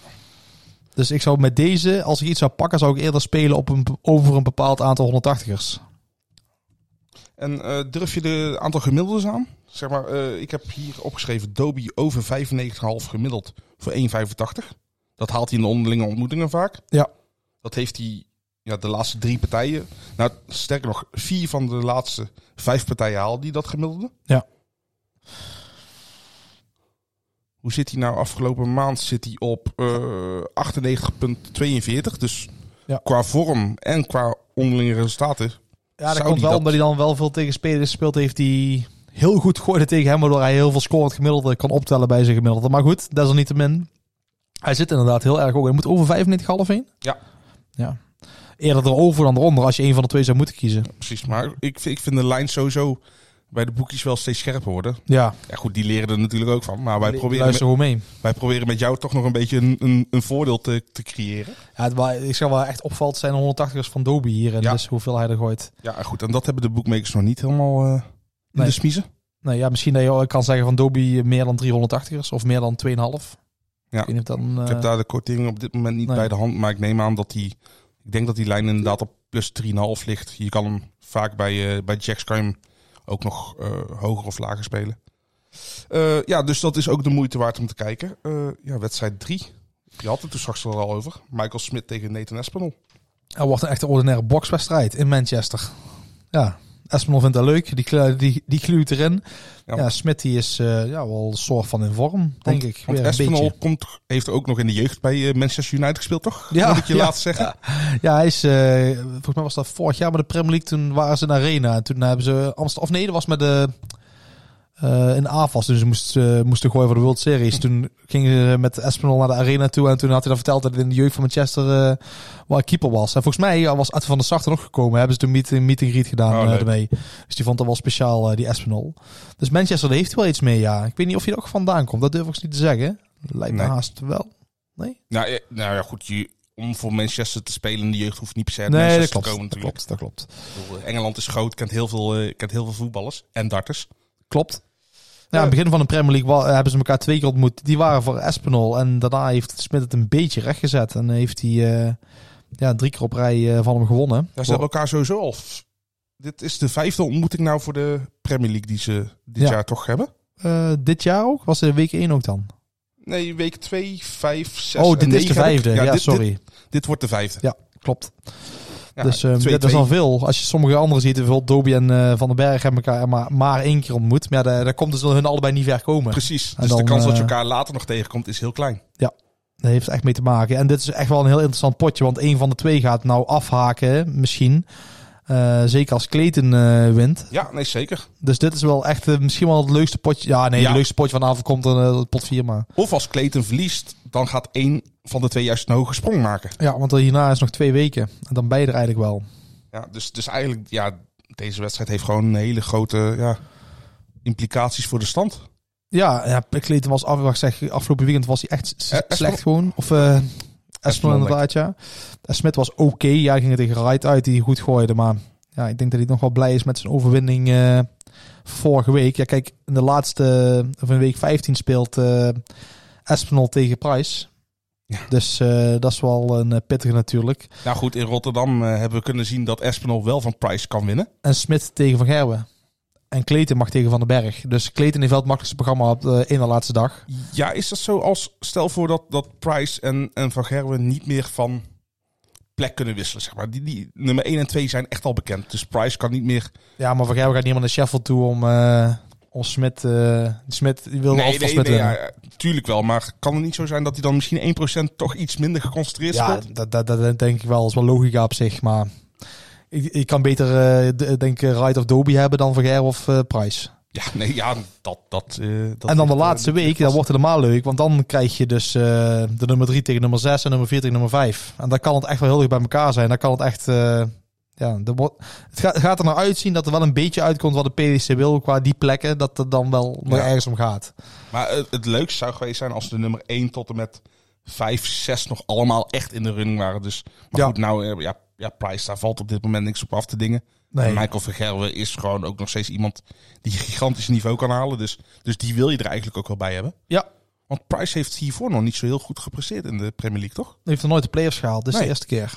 Dus ik zou met deze, als ik iets zou pakken, zou ik eerder spelen op een, over een bepaald aantal 180ers. En eh, durf je de aantal gemiddeldes aan? Zeg maar, eh, ik heb hier opgeschreven Doby over 95,5 gemiddeld voor 1,85. Dat haalt hij in de onderlinge ontmoetingen vaak. Ja. Dat heeft hij ja, de laatste drie partijen. Nou, sterker nog, vier van de laatste vijf partijen haalde hij dat gemiddelde. Ja. Hoe zit hij nou afgelopen maand? Zit hij op eh 98,42. Dus Ja. qua vorm en qua onderlinge resultaten. Ja, dat komt wel dat- omdat hij dan wel veel tegen spelers gespeeld heeft die heel goed gooiden tegen hem, waardoor hij heel veel scorend gemiddelde kan optellen bij zijn gemiddelde. Maar goed, desalniettemin. Hij zit inderdaad heel erg hoog. Hij moet over 95,5 heen. Ja. Ja. Eerder erover dan eronder als je een van de twee zou moeten kiezen. Precies, maar ik, ik vind de lijn sowieso bij de boekjes wel steeds scherper worden. Ja, Ja, goed, die leren er natuurlijk ook van. Maar wij proberen, luister met, gewoon mee. wij proberen met jou toch nog een beetje een, een, een voordeel te, te creëren. Ja, het, wa- ik zeg wel echt opvalt zijn de 180ers van Doby hier en Ja. dus hoeveel hij er gooit. Ja, goed. En dat hebben de bookmakers nog niet helemaal eh, in Nee. de smiezen. Nou ja, misschien dat je kan zeggen van Doby meer dan 380ers of meer dan 2,5. Ja. Ik Ik heb eh, daar de quotering op dit moment niet nee. bij de hand. Maar ik neem aan dat die... Ik denk dat die lijn inderdaad op plus 3,5 ligt. Je kan hem vaak bij, eh bij Jacks kan je hem ook nog eh, hoger of lager spelen. Eh, ja, dus dat is ook de moeite waard om te kijken. Eh, ja, wedstrijd 3. Je had het toen straks al over. Michael Smit tegen Nathan Espinel. Er wordt een echte ordinaire bokswedstrijd in Manchester. Ja, Espinol vindt dat leuk. Die, die, die gluurt erin. Ja. Ja, Smit die is eh, ja, wel een soort van in vorm, denk Want- ik. Want Weer een Espinol beetje. komt, heeft ook nog in de jeugd bij eh, Manchester United gespeeld, toch? Ja, Moet ik je ja, laten zeggen. Ja, hij is, eh, volgens mij was dat vorig jaar bij de Premier League. Toen waren ze in Arena. Toen hebben ze Amsterdam, of nee, dat was met de, eh in AFAS. Dus ze moesten, eh, moesten gooien voor de World Series. Toen gingen ze met Espinol naar de Arena toe. En toen had hij dan verteld dat hij in de jeugd van Manchester eh waar keeper was. En volgens mij was Arthur van der Sarten nog gekomen. Hebben ze toen meet, een meet and greet gedaan Oh, ermee. Dus die vond dat wel speciaal, die Espinol. Dus Manchester daar heeft wel iets mee, ja. Ik weet niet of hij er ook vandaan komt. Dat durf ik niet te zeggen. Lijkt me Nee. haast wel. Nee? Nou, nou ja, goed. Je, om voor Manchester te spelen in de jeugd hoeft niet per se uit Nee, dat klopt. te komen Dat klopt, dat klopt. Engeland is groot, kent heel veel, kent heel veel voetballers en darters. Klopt. Ja, aan het begin van de Premier League hebben ze elkaar twee keer ontmoet. Die waren voor Espinol. En daarna heeft Smit het een beetje rechtgezet. En heeft hij eh, ja, drie keer op rij eh, van hem gewonnen. Ja, ze hebben elkaar sowieso al. Dit is de vijfde ontmoeting nou voor de Premier League die ze dit Ja. jaar toch hebben. Eh, dit jaar ook? Was er week 1 ook dan? Nee, week 2, 5, 6 oh, dit is de 9 heb ik. vijfde. Ja, dit, sorry. Dit, dit wordt de vijfde. Ja, klopt. Ja, dus twee- dat is al veel. Als je sommige anderen ziet, bijvoorbeeld Dobie en eh, Van den Berg hebben elkaar maar, maar één keer ontmoet. Maar ja, daar, daar komt dus hun allebei niet ver komen. Precies. En Dus de kans dat je eh, elkaar later nog tegenkomt is heel klein. Dat heeft echt mee te maken. En dit is echt wel een heel interessant potje. Want een van de twee gaat nou afhaken, misschien. Eh, zeker als Clayton eh, wint. Ja, nee, zeker. Dus dit is wel echt eh, misschien wel het leukste potje. Ja, nee, Ja. het leukste potje vanavond komt er eh, pot 4 maar. Of als Clayton verliest, dan gaat één van de twee juist een hoge sprong maken. Ja, want er hierna is nog twee weken. En dan ben je er eigenlijk wel. Ja, dus, dus eigenlijk, ja, deze wedstrijd heeft gewoon hele grote ja, implicaties voor de stand. Ja, ja Clayton was af, zeg, afgelopen weekend was hij echt slecht gewoon. Of Espinel, inderdaad, ja. En Smit was oké. Ja, hij ging er tegen Wright uit die goed gooide. Maar ja, ik denk dat hij nog wel blij is met zijn overwinning eh, vorige week. Ja, kijk, in de laatste, of in week 15 speelt eh Espinel tegen Price. Ja. Dus eh, dat is wel een eh, pittige natuurlijk. Nou goed, in Rotterdam eh, hebben we kunnen zien dat Espinol wel van Price kan winnen. En Smit tegen Van Gerwen. En Clayton mag tegen Van den Berg. Dus Clayton heeft wel het makkelijkste programma op de ene laatste dag. Ja, is dat zo als, stel voor dat, dat Price en, en Van Gerwen niet meer van plek kunnen wisselen, zeg maar. Die, die, nummer 1 en 2 zijn echt al bekend. Dus Price kan niet meer... Ja, maar Van Gerwen gaat niet meer naar Sheffield toe om, eh om Smit... eh Smit die wil van Smit winnen. ja, tuurlijk wel. Maar kan het niet zo zijn dat hij dan misschien 1% toch iets minder geconcentreerd Ja, speelt? dat, dat, dat denk ik wel. Dat is wel logica op zich. Maar ik, ik kan beter, d- denk ik, Wright of Dobie hebben dan Van Gerwen of Price. Ja, nee, ja, dat... dat, eh, dat en dan de eh, laatste week, dat wordt helemaal leuk. Want dan krijg je dus eh, de nummer 3 tegen nummer 6 en nummer 4 tegen nummer 5. En dan kan het echt wel heel erg bij elkaar zijn. Dan kan het echt... ja, wordt, het gaat, gaat er nou uitzien dat er wel een beetje uitkomt wat de PDC wil qua die plekken. Dat er dan wel nog Ja. ergens om gaat. Maar het, het leukste zou geweest zijn als de nummer 1 tot en met 5, 6 nog allemaal echt in de running waren. Dus, maar Ja. goed, nou, ja, ja, Price, daar valt op dit moment niks op af te dingen. Nee. En Michael Vergerwe is gewoon ook nog steeds iemand die een gigantisch niveau kan halen. Dus, dus die wil je er eigenlijk ook wel bij hebben. Ja, Want Price heeft hiervoor nog niet zo heel goed gepresteerd in de Premier League, toch? heeft er nooit de playoffs gehaald. Dit is Nee. de eerste keer.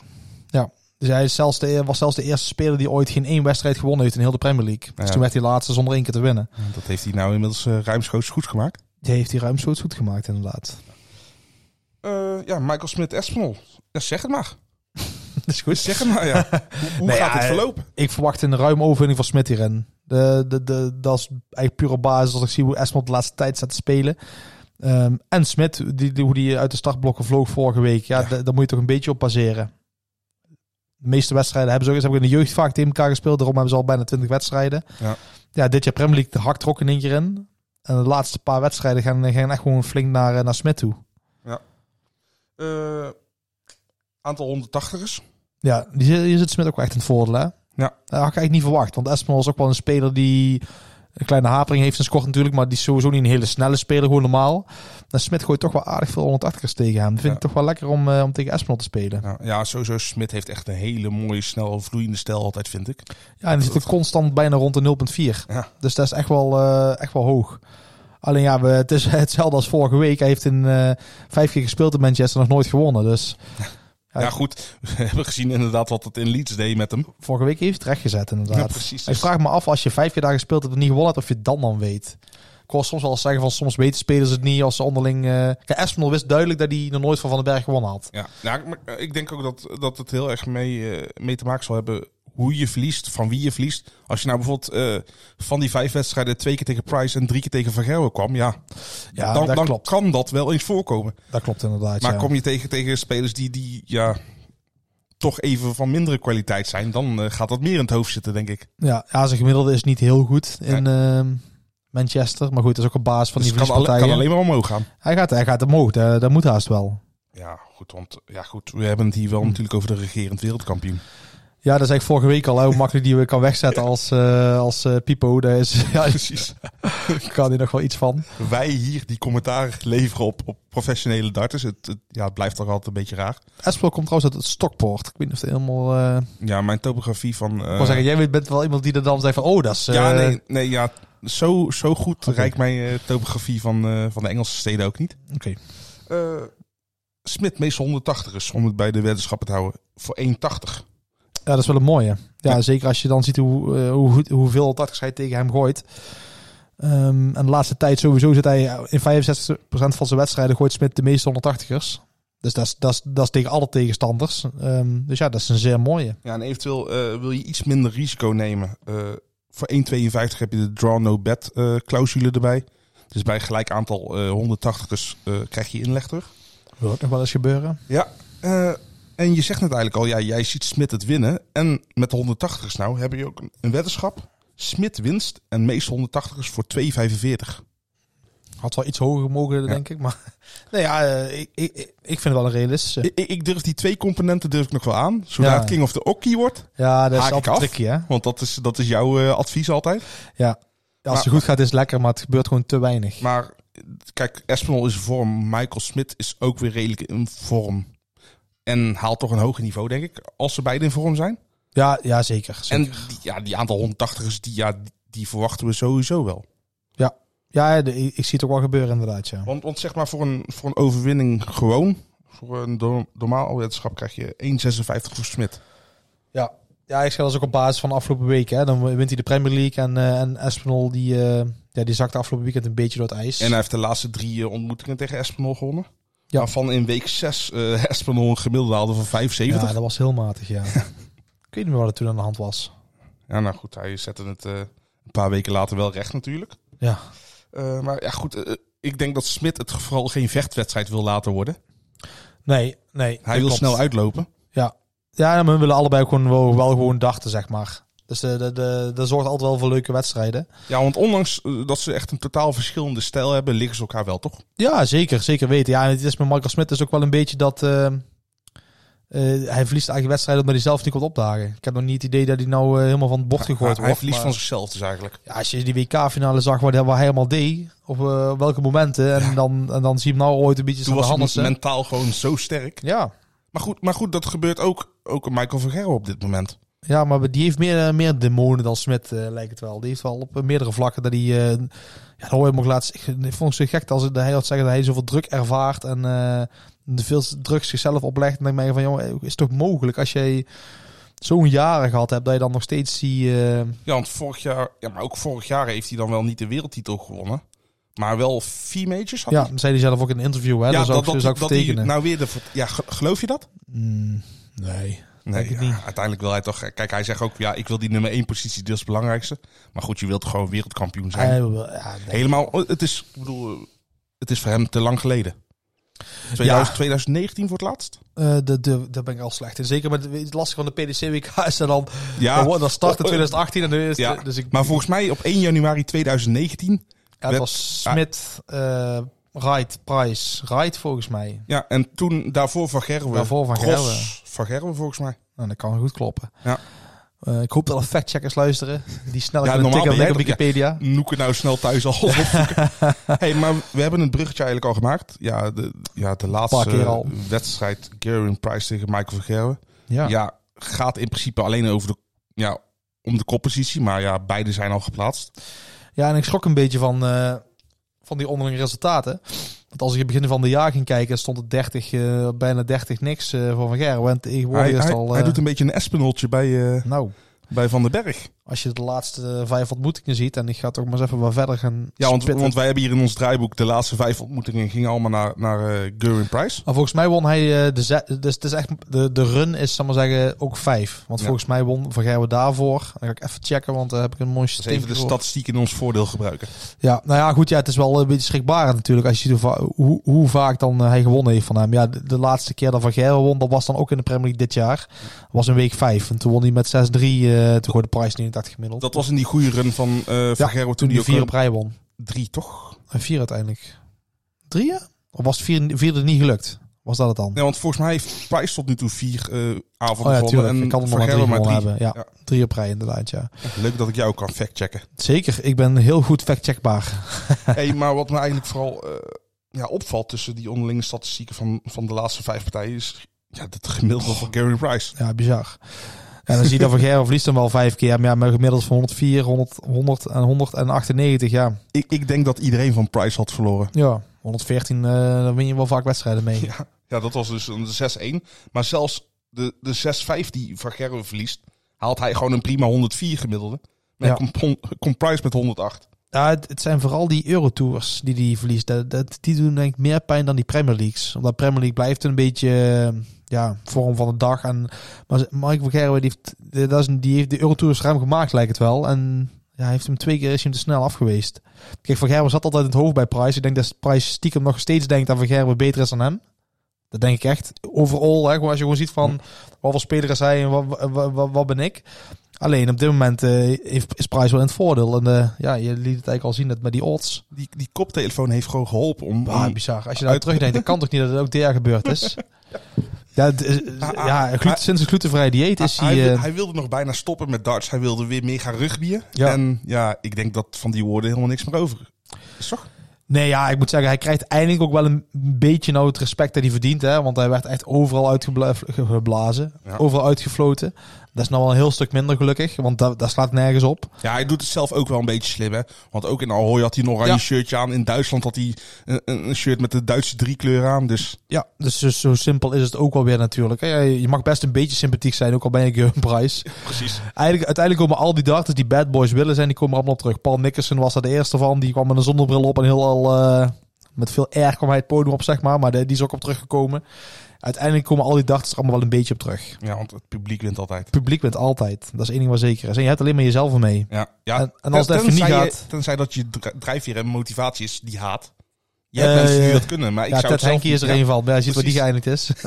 Ja. Dus hij is zelfs de, was zelfs de eerste speler die ooit geen één wedstrijd gewonnen heeft in heel de Premier League. Dus Ja. toen werd hij laatste zonder één keer te winnen. Dat heeft hij nou inmiddels uh, ruimschoots goed gemaakt. Die heeft hij ruimschoots goed gemaakt inderdaad. Eh, ja, Michael Smith Espinol. Ja, zeg het maar. <laughs> Dat is goed. Zeg het maar, ja. <laughs> Hoe, hoe Nee, gaat ja, het verlopen? Ik verwacht een ruime overwinning van Smit hierin. De, de, de, dat is eigenlijk puur op basis als ik zie hoe Esmond de laatste tijd staat te spelen. Ehm, en Smit, die, die, hoe die uit de startblokken vloog vorige week. Ja, Ja. da- daar moet je toch een beetje op baseren. De meeste wedstrijden hebben ze ook eens hebben we in de jeugd vaak tegen elkaar gespeeld. Daarom hebben ze al bijna 20 wedstrijden. Ja. ja dit jaar Premier League de hak trok in één keer in. En de laatste paar wedstrijden gaan, gaan echt gewoon flink naar, eh, naar Smit toe. Eh, aantal 180ers. Ja, die, hier zit Smit ook wel echt in het voordeel, hè? Ja. Dat had ik eigenlijk niet verwacht. Want Esmond is ook wel een speler die een kleine hapering heeft in score natuurlijk. Maar die is sowieso niet een hele snelle speler, gewoon normaal. En Smit gooit toch wel aardig veel 180ers tegen hem. Dat vind Ja. ik toch wel lekker om, eh, om tegen Esmond te spelen. Nou, ja, sowieso. Smit heeft echt een hele mooie, snel vloeiende stijl altijd, vind ik. Ja, en die zit ook constant bijna rond de 0.4. Ja. Dus dat is echt wel, eh, echt wel hoog. Alleen ja, we, het is <laughs> hetzelfde als vorige week. Hij heeft in eh, vijf keer gespeeld in Manchester nog nooit gewonnen. Dus <laughs> Ja, goed. <laughs> We hebben gezien inderdaad wat het in Leeds deed met hem. vorige week heeft hij het recht gezet inderdaad. Ja, precies. Ik vraag me af, als je vijf keer daar gespeeld hebt en niet gewonnen hebt, of je het dan dan weet. Ik hoor soms wel zeggen van soms weten spelers het niet als ze onderling... Espinol wist duidelijk dat hij nog nooit van Van den Berg gewonnen had. Ja, eh, ik denk ook dat, dat het heel erg mee, eh, mee te maken zal hebben hoe je verliest, van wie je verliest. Als je nou bijvoorbeeld eh, van die vijf wedstrijden twee keer tegen Price en drie keer tegen Van Gerwen kwam, ja, Ja, dan, dat dan klopt. kan dat wel eens voorkomen. Dat klopt inderdaad, Maar ja. kom je tegen, tegen spelers die, die ja, toch even van mindere kwaliteit zijn, dan eh, gaat dat meer in het hoofd zitten, denk ik. Ja, ja, zijn gemiddelde is niet heel goed in ehm, Manchester. Maar goed, dat is ook op basis van Dus die het kan, alle- verliespartijen. kan alleen maar omhoog gaan. Hij gaat, hij gaat omhoog, dat, dat moet haast wel. Ja, goed, want ja, goed, we hebben het hier wel natuurlijk over de regerend wereldkampioen. Ja, dat is eigenlijk vorige week al, hè, hoe makkelijk die we kan wegzetten als, eh, als eh, Pipo. Daar is, <laughs> ja, Precies. kan hij nog wel iets van. Wij hier die commentaar leveren op, op professionele darters. Het, het, ja, het blijft toch altijd een beetje raar. Espel komt trouwens uit het Stockport. Ik weet niet of het helemaal... eh Ja, mijn topografie van... ik wil zeggen, jij bent wel iemand die er dan zegt van, oh, dat is... ja, nee, nee, ja, zo, zo goed Oké. rijkt mijn topografie van, van de Engelse steden ook niet. Oké. Eh Smit, meestal 180ers, om het bij de weddenschappen te houden. Voor 1,80. Ja, dat is wel een mooie. Ja, Ja. zeker als je dan ziet hoe, eh, hoe, hoeveel targets hij tegen hem gooit. Ehm, en de laatste tijd sowieso zit hij in 65% van zijn wedstrijden gooit Smit de meeste 180ers. Dus dat is, dat is, dat is tegen alle tegenstanders. Ehm, dus ja, dat is een zeer mooie. Ja, en eventueel eh, wil je iets minder risico nemen. Eh, voor 1,52 heb je de draw no bet eh, clausule erbij. Dus bij gelijk aantal eh 180ers eh, krijg je inleg terug. Wil ook nog wel eens gebeuren. Ja, En je zegt net eigenlijk al, ja, jij ziet Smit het winnen. En met de 180ers nou heb je ook een, een weddenschap. Smit winst en meeste 180ers voor 2,45. Had wel iets hoger mogen, denk ik. Maar nee, ja, eh, ik, ik, ik vind het wel een realistische. Ik, ik durf die twee componenten durf ik nog wel aan. Zodra Ja. het King of the Okie wordt. Ja, dat is altijd af. tricky, hè? Want dat is, dat is jouw eh, advies altijd. Ja. Als het goed gaat is het lekker, maar het gebeurt gewoon te weinig. Maar kijk, Espinol is in vorm. Michael Smit is ook weer redelijk in vorm. En haalt toch een hoger niveau, denk ik. Als ze beide in vorm zijn. Ja, ja zeker. zeker. En die, ja, die aantal 180ers, die, ja, die verwachten we sowieso wel. Ja, de- ik, zie het ook wel gebeuren inderdaad, ja. Want, want zeg maar voor een, voor een overwinning gewoon. Voor een do- normaal weddenschap krijg je 1,56 voor Smit. Ja, ja ik schrijf dat ook op basis van de afgelopen weken. Hè. Dan wint hij de Premier League en, eh en Espinol die, eh, ja, die zakte afgelopen weekend een beetje door het ijs. En hij heeft de laatste drie eh, ontmoetingen tegen Espinol gewonnen. Ja. Waarvan in week 6 eh <laughs> Espinol een gemiddelde haalde van 75. ja, Ja, dat was heel matig, ja. <laughs> ik weet niet meer wat er toen aan de hand was. nou goed, hij zette het eh, een paar weken later wel recht natuurlijk. Ja, Eh, maar ja goed, eh, ik denk dat Smit het vooral geen vechtwedstrijd wil laten worden. nee, nee. Hij wil klopt. snel uitlopen. Ja, ja maar we willen allebei gewoon wel, wel gewoon dachten, zeg maar. Dus de, de, de, dat zorgt altijd wel voor leuke wedstrijden. Ja, want ondanks eh, dat ze echt een totaal verschillende stijl hebben, liggen ze elkaar wel toch? Ja, zeker. Zeker weten. Ja, en het is met Michael Smit is ook wel een beetje dat... eh, eh, hij verliest eigenlijk wedstrijden omdat hij zelf niet komt opdagen. Ik heb nog niet het idee dat hij nou eh, helemaal van het bord gegooid wordt. hij verliest maar- van zichzelf dus eigenlijk. Ja, als je die WK-finale zag waar hij, waar hij helemaal deed, op eh, welke momenten, en, dan, en dan zie je hem nou ooit een beetje Toen was hij mentaal gewoon zo sterk. Ja. Maar goed, maar goed, dat gebeurt ook, ook Michael Vergerro op dit moment. Ja, maar die heeft meer, eh, meer demonen dan Smit, eh, lijkt het wel. Die heeft wel op meerdere vlakken dat hij... eh, ja, dat hoor je hem ook laatst. Ik, vond het zo gek als hij had zeggen dat hij zoveel druk ervaart en de veel druk zichzelf oplegt. En dan denk ik van, jongen, is het toch mogelijk als jij zo'n jaren gehad hebt, dat je dan nog steeds die... Ja, want vorig jaar, ja, maar ook vorig jaar heeft hij dan wel niet de wereldtitel gewonnen. Maar wel vier majors had ja, hij. dat zei hij zelf ook in een interview, hè. ja, dat zou ik, zou ik dat vertekenen. nou weer de, ja, ge- geloof je dat? Mm, nee. Nee, ik ja, niet. uiteindelijk wil hij toch. Kijk, hij zegt ook, ja, ik wil die nummer één positie, dat is het belangrijkste. Maar goed, je wilt gewoon wereldkampioen zijn. Ja, nee. Helemaal, het is, ik bedoel, eh, het is voor hem te lang geleden. 2000, 2019 voor het laatst? Eh, de, de, daar ben ik al slecht in. Zeker met het lastige van de PDC-WK <laughs> is er dan... Ja, dan, dan start het Oh, eh, 2018 en dan is ja. dus ik, maar volgens mij op 1 januari 2019. ja, het werd- was Smit, eh Wright, Price, Wright volgens mij. Ja, en toen daarvoor Van Gerwen. Daarvoor Van Gerwen. Van Gerwen volgens mij. Nou, dat kan goed kloppen. Ja. Eh, ik hoop dat er factcheckers luisteren. Die snel Ja, kunnen tikken op Wikipedia. Noeken nou snel thuis al <laughs> hey, maar we hebben een bruggetje eigenlijk al gemaakt. Ja, de, ja, de laatste al. wedstrijd. Gerwin Price tegen Michael van Gerwen. Ja. Ja. gaat in principe alleen over de, ja, om de koppositie. Maar ja, beide zijn al geplaatst. Ja, en ik schrok een beetje van, eh, van die onderlinge resultaten. Want als ik in het begin van de jaar ging kijken, stond het 30, eh, bijna 30 niks eh, voor Van Gerwen. Hij, hij, al... hij eh, doet een beetje een espinoltje bij, Nou, bij Van den Berg. Als je de laatste vijf ontmoetingen ziet, en ik ga toch maar eens even wat verder gaan Ja, want, spitten. want wij hebben hier in ons draaiboek de laatste vijf ontmoetingen gingen allemaal naar, naar eh Gerwin Price. Maar volgens mij won hij eh, de dus het is echt de, de run is zal maar zeggen ook vijf. Want Ja. volgens mij won Van Gerwen daarvoor. Dan ga ik even checken, want daar heb ik een mooi Dus even de statistiek in ons voordeel gebruiken. Ja, nou ja, goed. Ja, het is wel een beetje schrikbarend natuurlijk. Als je ziet hoe, hoe, hoe vaak dan eh, hij gewonnen heeft van hem. Ja, de, de laatste keer dat Van Gerwen won, dat was dan ook in de Premier League dit jaar. was in week vijf. En toen won hij met 6-3. eh toen gooide de prijs 89 gemiddeld. Dat was in die goede run van ja, Gerwen toen hij vier op rij won. drie, toch? En vier uiteindelijk. Drie, ja? Of was het vier, vierde niet gelukt? Was dat het dan? Nee, want volgens mij heeft Price tot nu toe vier eh avonden Oh ja, tuurlijk. En Ik kan er nog maar drie. hebben. Ja, drie op rij inderdaad, ja. Leuk dat ik jou kan factchecken. Zeker, ik ben heel goed factcheckbaar. <laughs> hey, maar wat me eigenlijk vooral eh, ja, opvalt tussen die onderlinge statistieken van, van de laatste vijf partijen is ja, het gemiddelde van Gary Price. Ja, bizar. En dan zie je dat Van Gerwen verliest dan wel vijf keer. Maar ja, met gemiddeld van 104, 100, 100 en 198. Ja, Ik, ik denk dat iedereen van Price had verloren. ja 114, eh dan win je wel vaak wedstrijden mee. Ja, ja dat was dus een 6-1. Maar zelfs de, de 6-5 die Van Gerwen verliest, haalt hij gewoon een prima 104 gemiddelde. Ja. komt komt Price met 108. Ja, het, het zijn vooral die Eurotours die die verliest. Dat, dat, die doen denk ik meer pijn dan die Premier Leagues. Omdat Premier League blijft een beetje eh, ja, vorm van de dag. En, maar Mike van Gerwen die heeft, dat is een, die heeft de Eurotours ruim gemaakt lijkt het wel. En ja, hij heeft hem twee keer is hij hem te snel afgeweest. Kijk, Van Gerwen zat altijd in het hoofd bij Price. Ik denk dat Price stiekem nog steeds denkt dat Van Gerwen beter is dan hem. Dat denk ik echt. Overal, hè, gewoon als je gewoon ziet van wat voor speler is hij en wat, wat, wat, wat ben ik. Alleen op dit moment eh, is Price wel in het voordeel. En eh, ja, je liet het eigenlijk al zien dat met die odds. Die, die koptelefoon heeft gewoon geholpen om... Ah, bizar. Als je daar terugdenkt, dan kan toch niet dat het ook dit jaar gebeurd is? Ja, <laughs> het is- Ah, ja ah, ah, sinds het glutenvrije dieet is hij, eh, hij wilde nog bijna stoppen met darts. Hij wilde weer meer gaan rugbyen. Ja. En ja, ik denk dat van die woorden helemaal niks meer over is. Toch? Nee, ja, ik moet zeggen, hij krijgt eindelijk ook wel een beetje nou het respect dat hij verdient. Hè? Want hij werd echt overal uitgeblazen, Ja. overal uitgefloten. Dat is nou wel een heel stuk minder gelukkig, want dat, dat slaat nergens op. Ja, hij doet het zelf ook wel een beetje slim, hè. Want ook in Ahoy had hij een oranje Ja. shirtje aan. In Duitsland had hij een, shirt met de Duitse driekleur aan. Dus Ja, dus, zo simpel is het ook wel weer natuurlijk. Je mag best een beetje sympathiek zijn, ook al ben je een prijs. precies. Eigenlijk, uiteindelijk komen al die darters die bad boys willen zijn, die komen allemaal op terug. Paul Nickerson was er de eerste van, die kwam met een zonnebril op en heel al eh, met veel air kwam hij het podium op, zeg maar. Maar die is ook op teruggekomen. Uiteindelijk komen al die darters er allemaal wel een beetje op terug. Ja, want het publiek wint altijd. Het publiek wint altijd. Dat is één ding wat zeker is. En je hebt alleen maar jezelf ermee. Ja, ja. En- en als het even niet tenzij je- gaat- Tenzij dat je dri- drijfveer en motivatie is die haat. Je hebt Eh, mensen die dat kunnen, maar ik ja, zou Ted het zelf is er een van. Maar ja, je ziet waar die geëindigd is. <laughs> <laughs>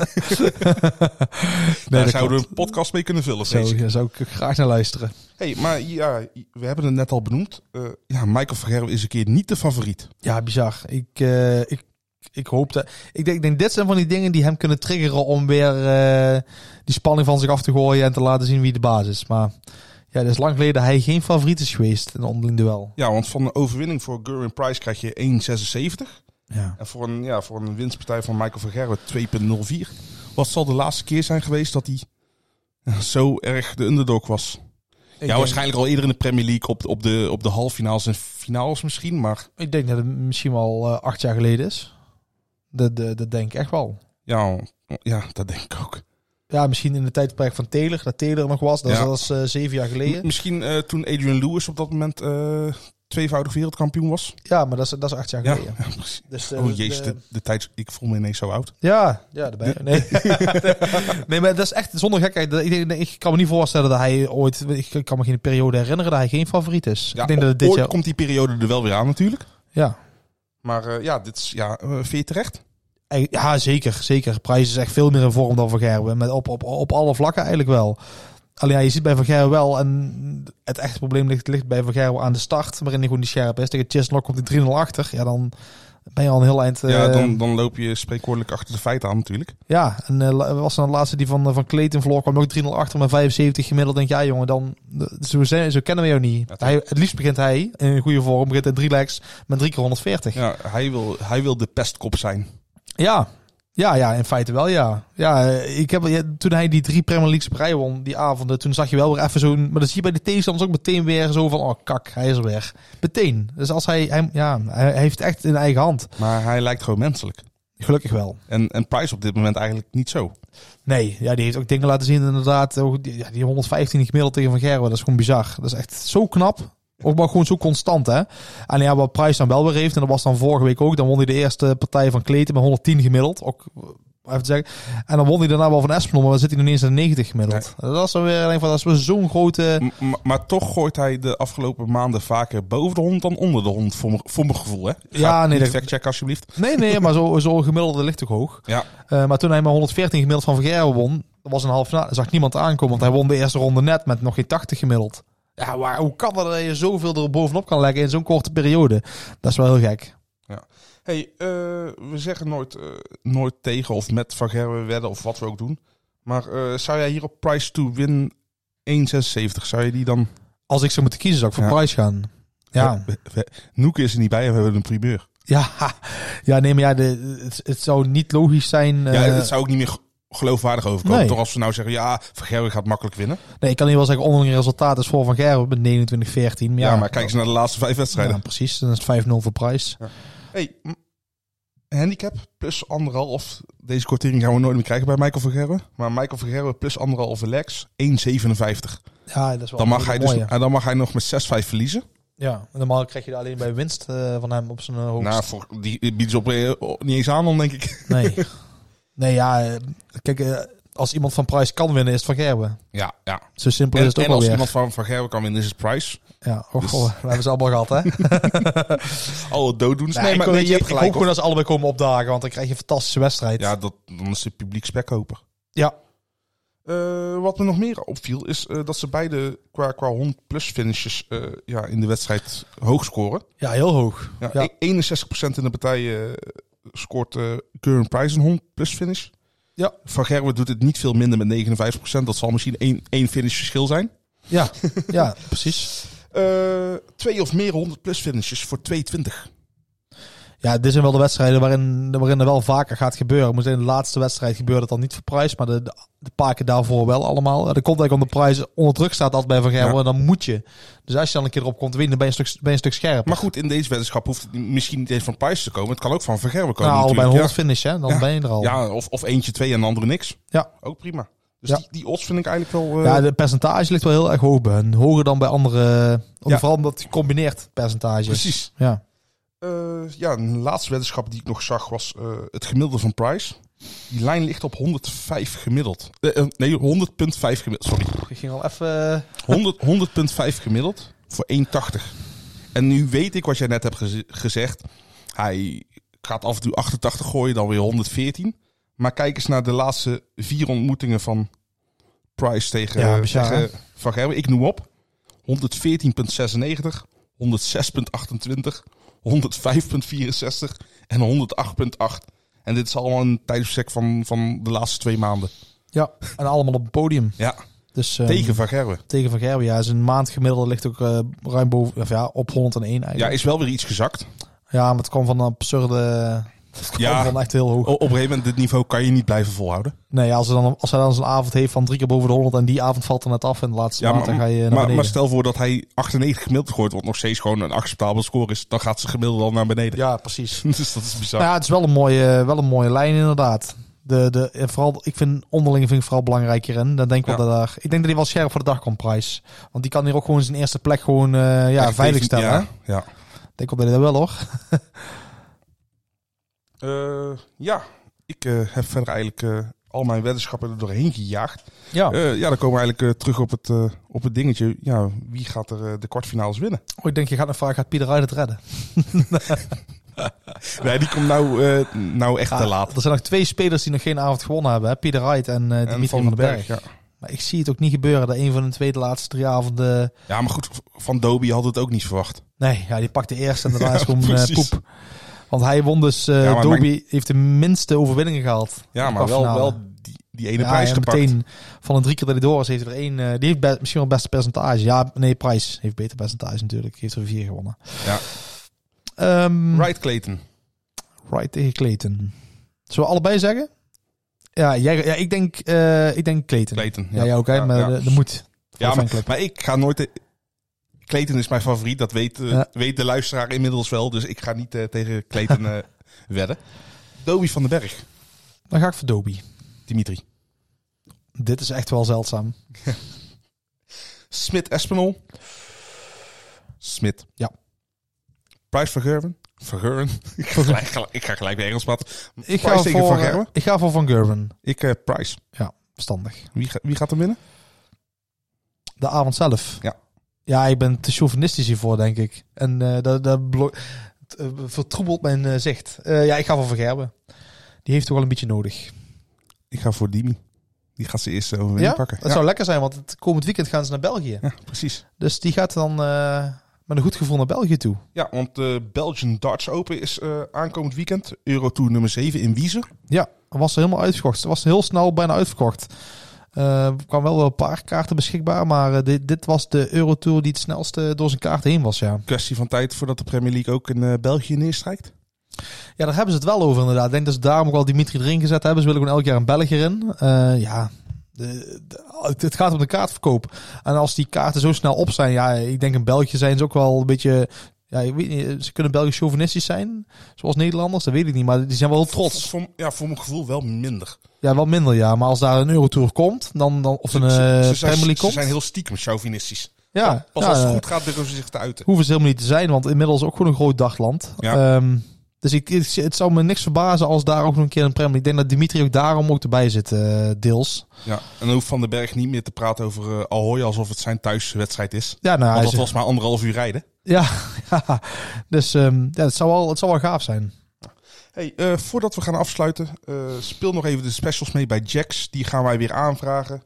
Daar dat zouden we een podcast mee kunnen vullen, Zo, daar zou ik graag naar luisteren. Hey, maar ja, we hebben het net al benoemd. Eh, ja, Michael Vergerwe is een keer niet de favoriet. Ja, bizar. Ik, eh, ik, ik hoop dat... Ik denk, ik denk, dit zijn van die dingen die hem kunnen triggeren om weer eh, die spanning van zich af te gooien en te laten zien wie de baas is. Maar ja, het is lang geleden dat hij geen favoriet is geweest in een onderling duel. Ja, want van een overwinning voor Gerwin Price krijg je 1,76. Ja. En voor een, ja, voor een winstpartij van Michael Vergerwe 2,04. Wat zal de laatste keer zijn geweest dat hij zo erg de underdog was? ja, waarschijnlijk al eerder in de Premier League op, op, de, op de halffinales en finales misschien. Maar Ik denk dat het misschien wel eh, acht jaar geleden is. Dat, dat, dat denk ik echt wel. ja, ja, dat denk ik ook. Ja, misschien in de tijdperk van Taylor, dat Taylor nog was. Dat Ja. was eh, zeven jaar M- geleden. Misschien eh, toen Adrian Lewis op dat moment eh, tweevoudig wereldkampioen was. Ja, maar dat is, dat is acht jaar Ja, geleden. ja precies. Dus, Oh jezus, de, de tijd, ik voel me ineens zo oud. Ja, ja, daarbij. Nee. <laughs> nee, maar dat is echt zonder gekheid. Ik, ik kan me niet voorstellen dat hij ooit... Ik kan me geen periode herinneren dat hij geen favoriet is. Ja, ik denk dat dit ooit jaar... komt die periode er wel weer aan natuurlijk. Ja. Maar eh, ja, dit is, ja, eh, vind je terecht? Ja, zeker. Zeker. Prijs is echt veel meer in vorm dan Van Gerwen. Met op, op, op alle vlakken eigenlijk wel. Alleen ja, je ziet bij Van Gerwen wel... En het echte probleem ligt, ligt bij Van Gerwen aan de start. Waarin hij gewoon niet scherp is. Tegen Chislock komt hij 3-0 achter. Ja, dan ben je al een heel eind... ja, eh, dan, dan loop je spreekwoordelijk achter de feiten aan natuurlijk. Ja, en eh, was dan de laatste die van, eh, van Clayton verloor, kwam ook 3-0 achter met 75 gemiddeld. Denk ja jongen, dan, zo, zijn, zo kennen we jou niet. Hij, het liefst begint hij in een goede vorm, begint in drie legs met drie keer 140. Ja. Ja, hij wil, hij wil de pestkop zijn. ja. Ja, in feite wel, ja. Ja, ik heb, ja, toen hij die drie Premier Leagues op rij won, die avonden, toen zag je wel weer even zo'n... Maar dan zie je bij de tegenstanders ook meteen weer zo van, oh kak, hij is er weer. Meteen. Dus als hij, hij ja, hij heeft echt in eigen hand. Maar hij lijkt gewoon menselijk. Gelukkig wel. En, en Price op dit moment eigenlijk niet zo. Nee, ja, die heeft ook dingen laten zien inderdaad. Die, ja, die 115 gemiddeld tegen Van Gerwen, dat is gewoon bizar. Dat is echt zo knap. Ook maar gewoon zo constant, hè. En ja, wat Price dan wel weer heeft, en dat was dan vorige week ook, dan won hij de eerste partij van Kleten met 110 gemiddeld. Ook, eh, even zeggen. En dan won hij daarna wel van Espinol, maar dan zit hij nog niet eens aan de 90 gemiddeld. Dat is dan weer, ik van, dat is weer zo'n grote... M- maar toch gooit hij de afgelopen maanden vaker boven de hond dan onder de hond, voor, mijn- voor mijn gevoel. Hè? Ja, nee, niet dat- factcheck alsjeblieft. Nee, nee, maar zo, zo gemiddelde ligt toch hoog. Ja, Eh, maar toen hij maar 114 gemiddeld van Gerwen won, dat was een half finale, zag niemand aankomen. Want hij won de eerste ronde net met nog geen 80 gemiddeld. Ja, waar, hoe kan dat dat je zoveel er bovenop kan leggen in zo'n korte periode? Dat is wel heel gek. hey, eh, we zeggen nooit, eh, nooit tegen of met Van Gerwen wedden of wat we ook doen. Maar eh, zou jij hier op Price to win 1,76, zou je die dan... Als ik zou moeten kiezen, zou ik voor Ja. prijs gaan. Ja, We- we- Noeke is er niet bij en we hebben een primeur. ja, <laughs> ja nee, maar ja, de, het, het zou niet logisch zijn. ja, het zou ook niet meer geloofwaardig overkomen. Nee. Toch als we nou zeggen, ja, Van Gerwen gaat makkelijk winnen. Nee, ik kan niet wel zeggen, onderling resultaat is voor Van Gerwen met 29-14. Ja, maar kijk eens naar de laatste vijf wedstrijden. Ja, precies. Dan is het 5-0 voor prijs. Hey, handicap plus anderhalf. Deze kwartering gaan we nooit meer krijgen bij Michael Vergerwe. Maar Michael Vergerwe plus anderhalve legs, 1,57. Ja, dat is wel Dan mag, hij dus, mooie. en dan mag hij nog met 6-5 verliezen. Ja, normaal krijg je daar alleen bij winst eh, van hem op zijn uh, hoogst. Nou, voor, die bieden ze op, eh, niet eens aan dan, denk ik. Nee. <laughs> nee, ja, kijk, eh, als iemand van Price kan winnen, is het van Gerben. Ja, ja. Zo simpel En, is het ook en wel als weer. iemand van, van Gerben kan winnen, is het Price. Ja, oh, Dus- goh, we hebben ze allemaal gehad, hè? <laughs> Alle dooddoeners. Nee, Nee, maar nee, ik, je hebt gelijk. gewoon hoor. dat ze allebei komen opdagen, want dan krijg je een fantastische wedstrijd. Ja, dat, dan is het publiek spekkoper. ja. Eh, wat me nog meer opviel, is eh, dat ze beide qua, qua 100 plus finishes ja, in de wedstrijd hoog scoren. Ja, heel hoog. Ja, Ja. e- 61% in de partij eh, scoort eh Current Price een 100 plus finish. Ja. Van Gerwen doet het niet veel minder met 59%. Dat zal misschien één, één finish verschil zijn. Ja, <laughs> ja precies. Eh, twee of meer 100 plus finishes voor 220. Ja, dit zijn wel de wedstrijden waarin, waarin er wel vaker gaat gebeuren. Moet in de laatste wedstrijd gebeurde dat dan niet voor prijs, maar de, de, de paar keer daarvoor wel allemaal. Dat komt eigenlijk om de prijs onder druk staat altijd bij Van Gerwen, Ja. dan moet je. Dus als je dan een keer erop komt winnen, dan ben je een stuk, ben je een stuk scherper. Maar goed, in deze weddenschap hoeft het misschien niet eens van Price te komen. Het kan ook van Van Gerwen komen nou, allebei een natuurlijk. 100 finish, hè? Dan Ja. ben je er al. ja. of, of eentje twee en de andere niks. Ja. Ook prima. Dus Ja. die, die odds vind ik eigenlijk wel... eh, Ja, de percentage ligt wel heel erg hoog bij hen. Hoger dan bij andere. Ja. Vooral omdat het gecombineerd percentage. Precies. Ja. Eh, ja, een laatste weddenschap die ik nog zag was eh, het gemiddelde van Price. Die lijn ligt op 105 gemiddeld. Eh, nee, 100,5 gemiddeld. Sorry. Ik ging al even. eh, 100 100,5 gemiddeld voor 1,80. En nu weet ik wat jij net hebt geze- gezegd. Hij gaat af en toe 88 gooien, dan weer 114. Maar kijk eens naar de laatste vier ontmoetingen van Price tegen, Ja, tegen Van Gerwen. Ik noem op. 114,96, 106,28, 105,64 en 108,8. En dit is allemaal een tijdsbestek van, van de laatste twee maanden. Ja, en allemaal op het podium. Ja, Dus, eh, tegen Van Gerwen. tegen Van Gerwen. Ja, zijn maandgemiddelde ligt ook eh, ruim boven. Of ja, op 101 eigenlijk. Ja, is wel weer iets gezakt. Ja, maar het kwam van een absurde. Ja. van echt heel hoog. Op een gegeven moment, dit niveau kan je niet blijven volhouden. Nee, als, hij dan, als hij dan zo'n avond heeft van drie keer boven de 100 en die avond valt er net af en de laatste Ja, maand, dan ga je naar maar, maar stel voor dat hij 98 gemiddeld gooit, wat nog steeds gewoon een acceptabele score is. Dan gaat zijn gemiddelde al naar beneden. ja, precies. <laughs> dus dat is bizar. Nou ja, het is wel een mooie, wel een mooie lijn inderdaad. De, de, vooral, ik vind onderling vind ik vooral belangrijk hierin. Dan denk ik wel dat daar, ik denk dat hij wel scherp voor de dag komt, Price. Want die kan hier ook gewoon zijn eerste plek gewoon eh, ja, veilig stellen. Ja, ja. Ik denk wel dat hij dat wel hoor. <laughs> Eh, ja, ik eh, heb verder eigenlijk eh, al mijn weddenschappen er doorheen gejaagd. Ja. Ja, dan komen we eigenlijk terug op het, op het dingetje. Ja, wie gaat er de kwartfinales winnen? Oh, ik denk je gaat nog vragen, gaat Pieter Ruijt het redden? <laughs> Nee, die komt nou, nou echt te Ja, laat. Er zijn nog twee spelers die nog geen avond gewonnen hebben. Hè? Pieter Wright en En Dimitri van, den Berg. Ja. Maar ik zie het ook niet gebeuren dat een van de twee de laatste drie avonden... ja, maar goed, van Dobie had het ook niet verwacht. Nee, ja, die pakt de eerste en daarna is <laughs> gewoon poep. Want hij won dus... Ja, Dobie heeft de minste overwinningen gehaald. Ja, maar wel, wel die, die ene Ja, prijs gepakt. meteen van de drie keer dat hij door heeft er één... eh, die heeft misschien wel het beste percentage. Ja, nee, Price heeft beter percentage natuurlijk. Heeft er vier gewonnen. Ja. Ehm, Right, Clayton. Tegen Clayton. Zullen we allebei zeggen? Ja, jij, ja ik denk, eh ik denk Clayton. Clayton. Ja, jij ook, hè? maar ja. de, de moed. Ja, maar ik ga nooit... te- Clayton is mijn favoriet, dat weet, eh, Ja. weet de luisteraar inmiddels wel. Dus ik ga niet eh, tegen Clayton eh, <laughs> wedden. Dobie van den Berg. Dan ga ik voor Dobie. Dimitri. Dit is echt wel zeldzaam. <laughs> Smit Espinol. Smit. Ja. Price Vergeuren. Vergeuren. <laughs> ik, ga gelijk, ik ga gelijk weer Engels praten. Ik ga, tegen voor, Van Gerwen. ik ga voor Van Gerwen. Ik eh, Price. Ja, verstandig. Wie, ga- wie gaat er winnen? De avond zelf. Ja. Ja, ik ben te chauvinistisch hiervoor, denk ik. En eh dat, dat blo- eh, vertroebelt mijn eh, zicht. Ja, ik ga voor Van Gerwen. Die heeft toch wel een beetje nodig. Ik ga voor Dimi. Die gaat ze eerst overwinning Ja, pakken. dat ja. zou lekker zijn, want het komend weekend gaan ze naar België. ja, precies. Dus die gaat dan met een goed gevoel naar België toe. Ja, want de Belgian Darts Open is aankomend weekend. Eurotour nummer 7 in Wiezer. Ja, was er helemaal uitverkocht. Het was heel snel bijna uitverkocht. Eh, er kwamen wel wel een paar kaarten beschikbaar, maar eh, dit, dit was de Eurotour die het snelste door zijn kaart heen was, ja. Kwestie van tijd voordat de Premier League ook in eh, België neerstrijkt. Ja, daar hebben ze het wel over inderdaad. Ik denk dat ze daarom ook al Dimitri erin gezet hebben. Ze willen gewoon elk jaar een België in. Ja, de, de- het gaat om de kaartverkoop. En als die kaarten zo snel op zijn, ja, ik denk in België zijn ze ook wel een beetje... Ja, ik weet niet, ze kunnen Belgisch chauvinistisch zijn, zoals Nederlanders, dat weet ik niet. Maar die zijn wel trots. Voor, ja, voor mijn gevoel wel minder. Ja, wel minder, ja. Maar als daar een Eurotour komt, dan, dan of een eh Ze- ze, Premier zijn, League ze komt... zijn heel stiekem chauvinistisch. ja, Pas ja, als het eh, goed gaat, durven ze zich te uiten. hoeven ze helemaal niet te zijn, want inmiddels ook gewoon een groot dagland. Ja. Ehm, Dus ik, het zou me niks verbazen als daar ook nog een keer een Premier. Ik denk dat Dimitri ook daarom ook erbij zit, eh, deels. Ja. En dan hoeft Van den Berg niet meer te praten over eh Ahoy alsof het zijn thuiswedstrijd is. Ja, nou, hij Want dat was maar anderhalf uur rijden. ja, <laughs> ja. dus ehm, ja, het, zou wel, het zou wel gaaf zijn. Hey, eh, voordat we gaan afsluiten, speel nog even de specials mee bij Jax. Die gaan wij weer aanvragen.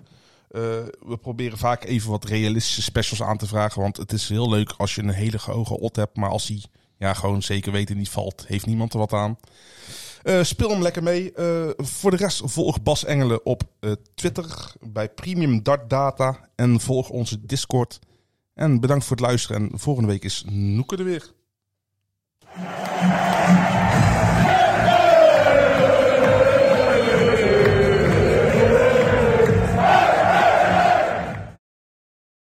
We proberen vaak even wat realistische specials aan te vragen. Want het is heel leuk als je een hele hoge ot hebt. Maar als die ja, gewoon zeker weten niet valt, heeft niemand er wat aan. Eh, speel hem lekker mee. Eh, voor de rest volg Bas Engelen op eh, Twitter bij Premium Dart Data. En volg onze Discord. En bedankt voor het luisteren. En volgende week is Noeke er weer.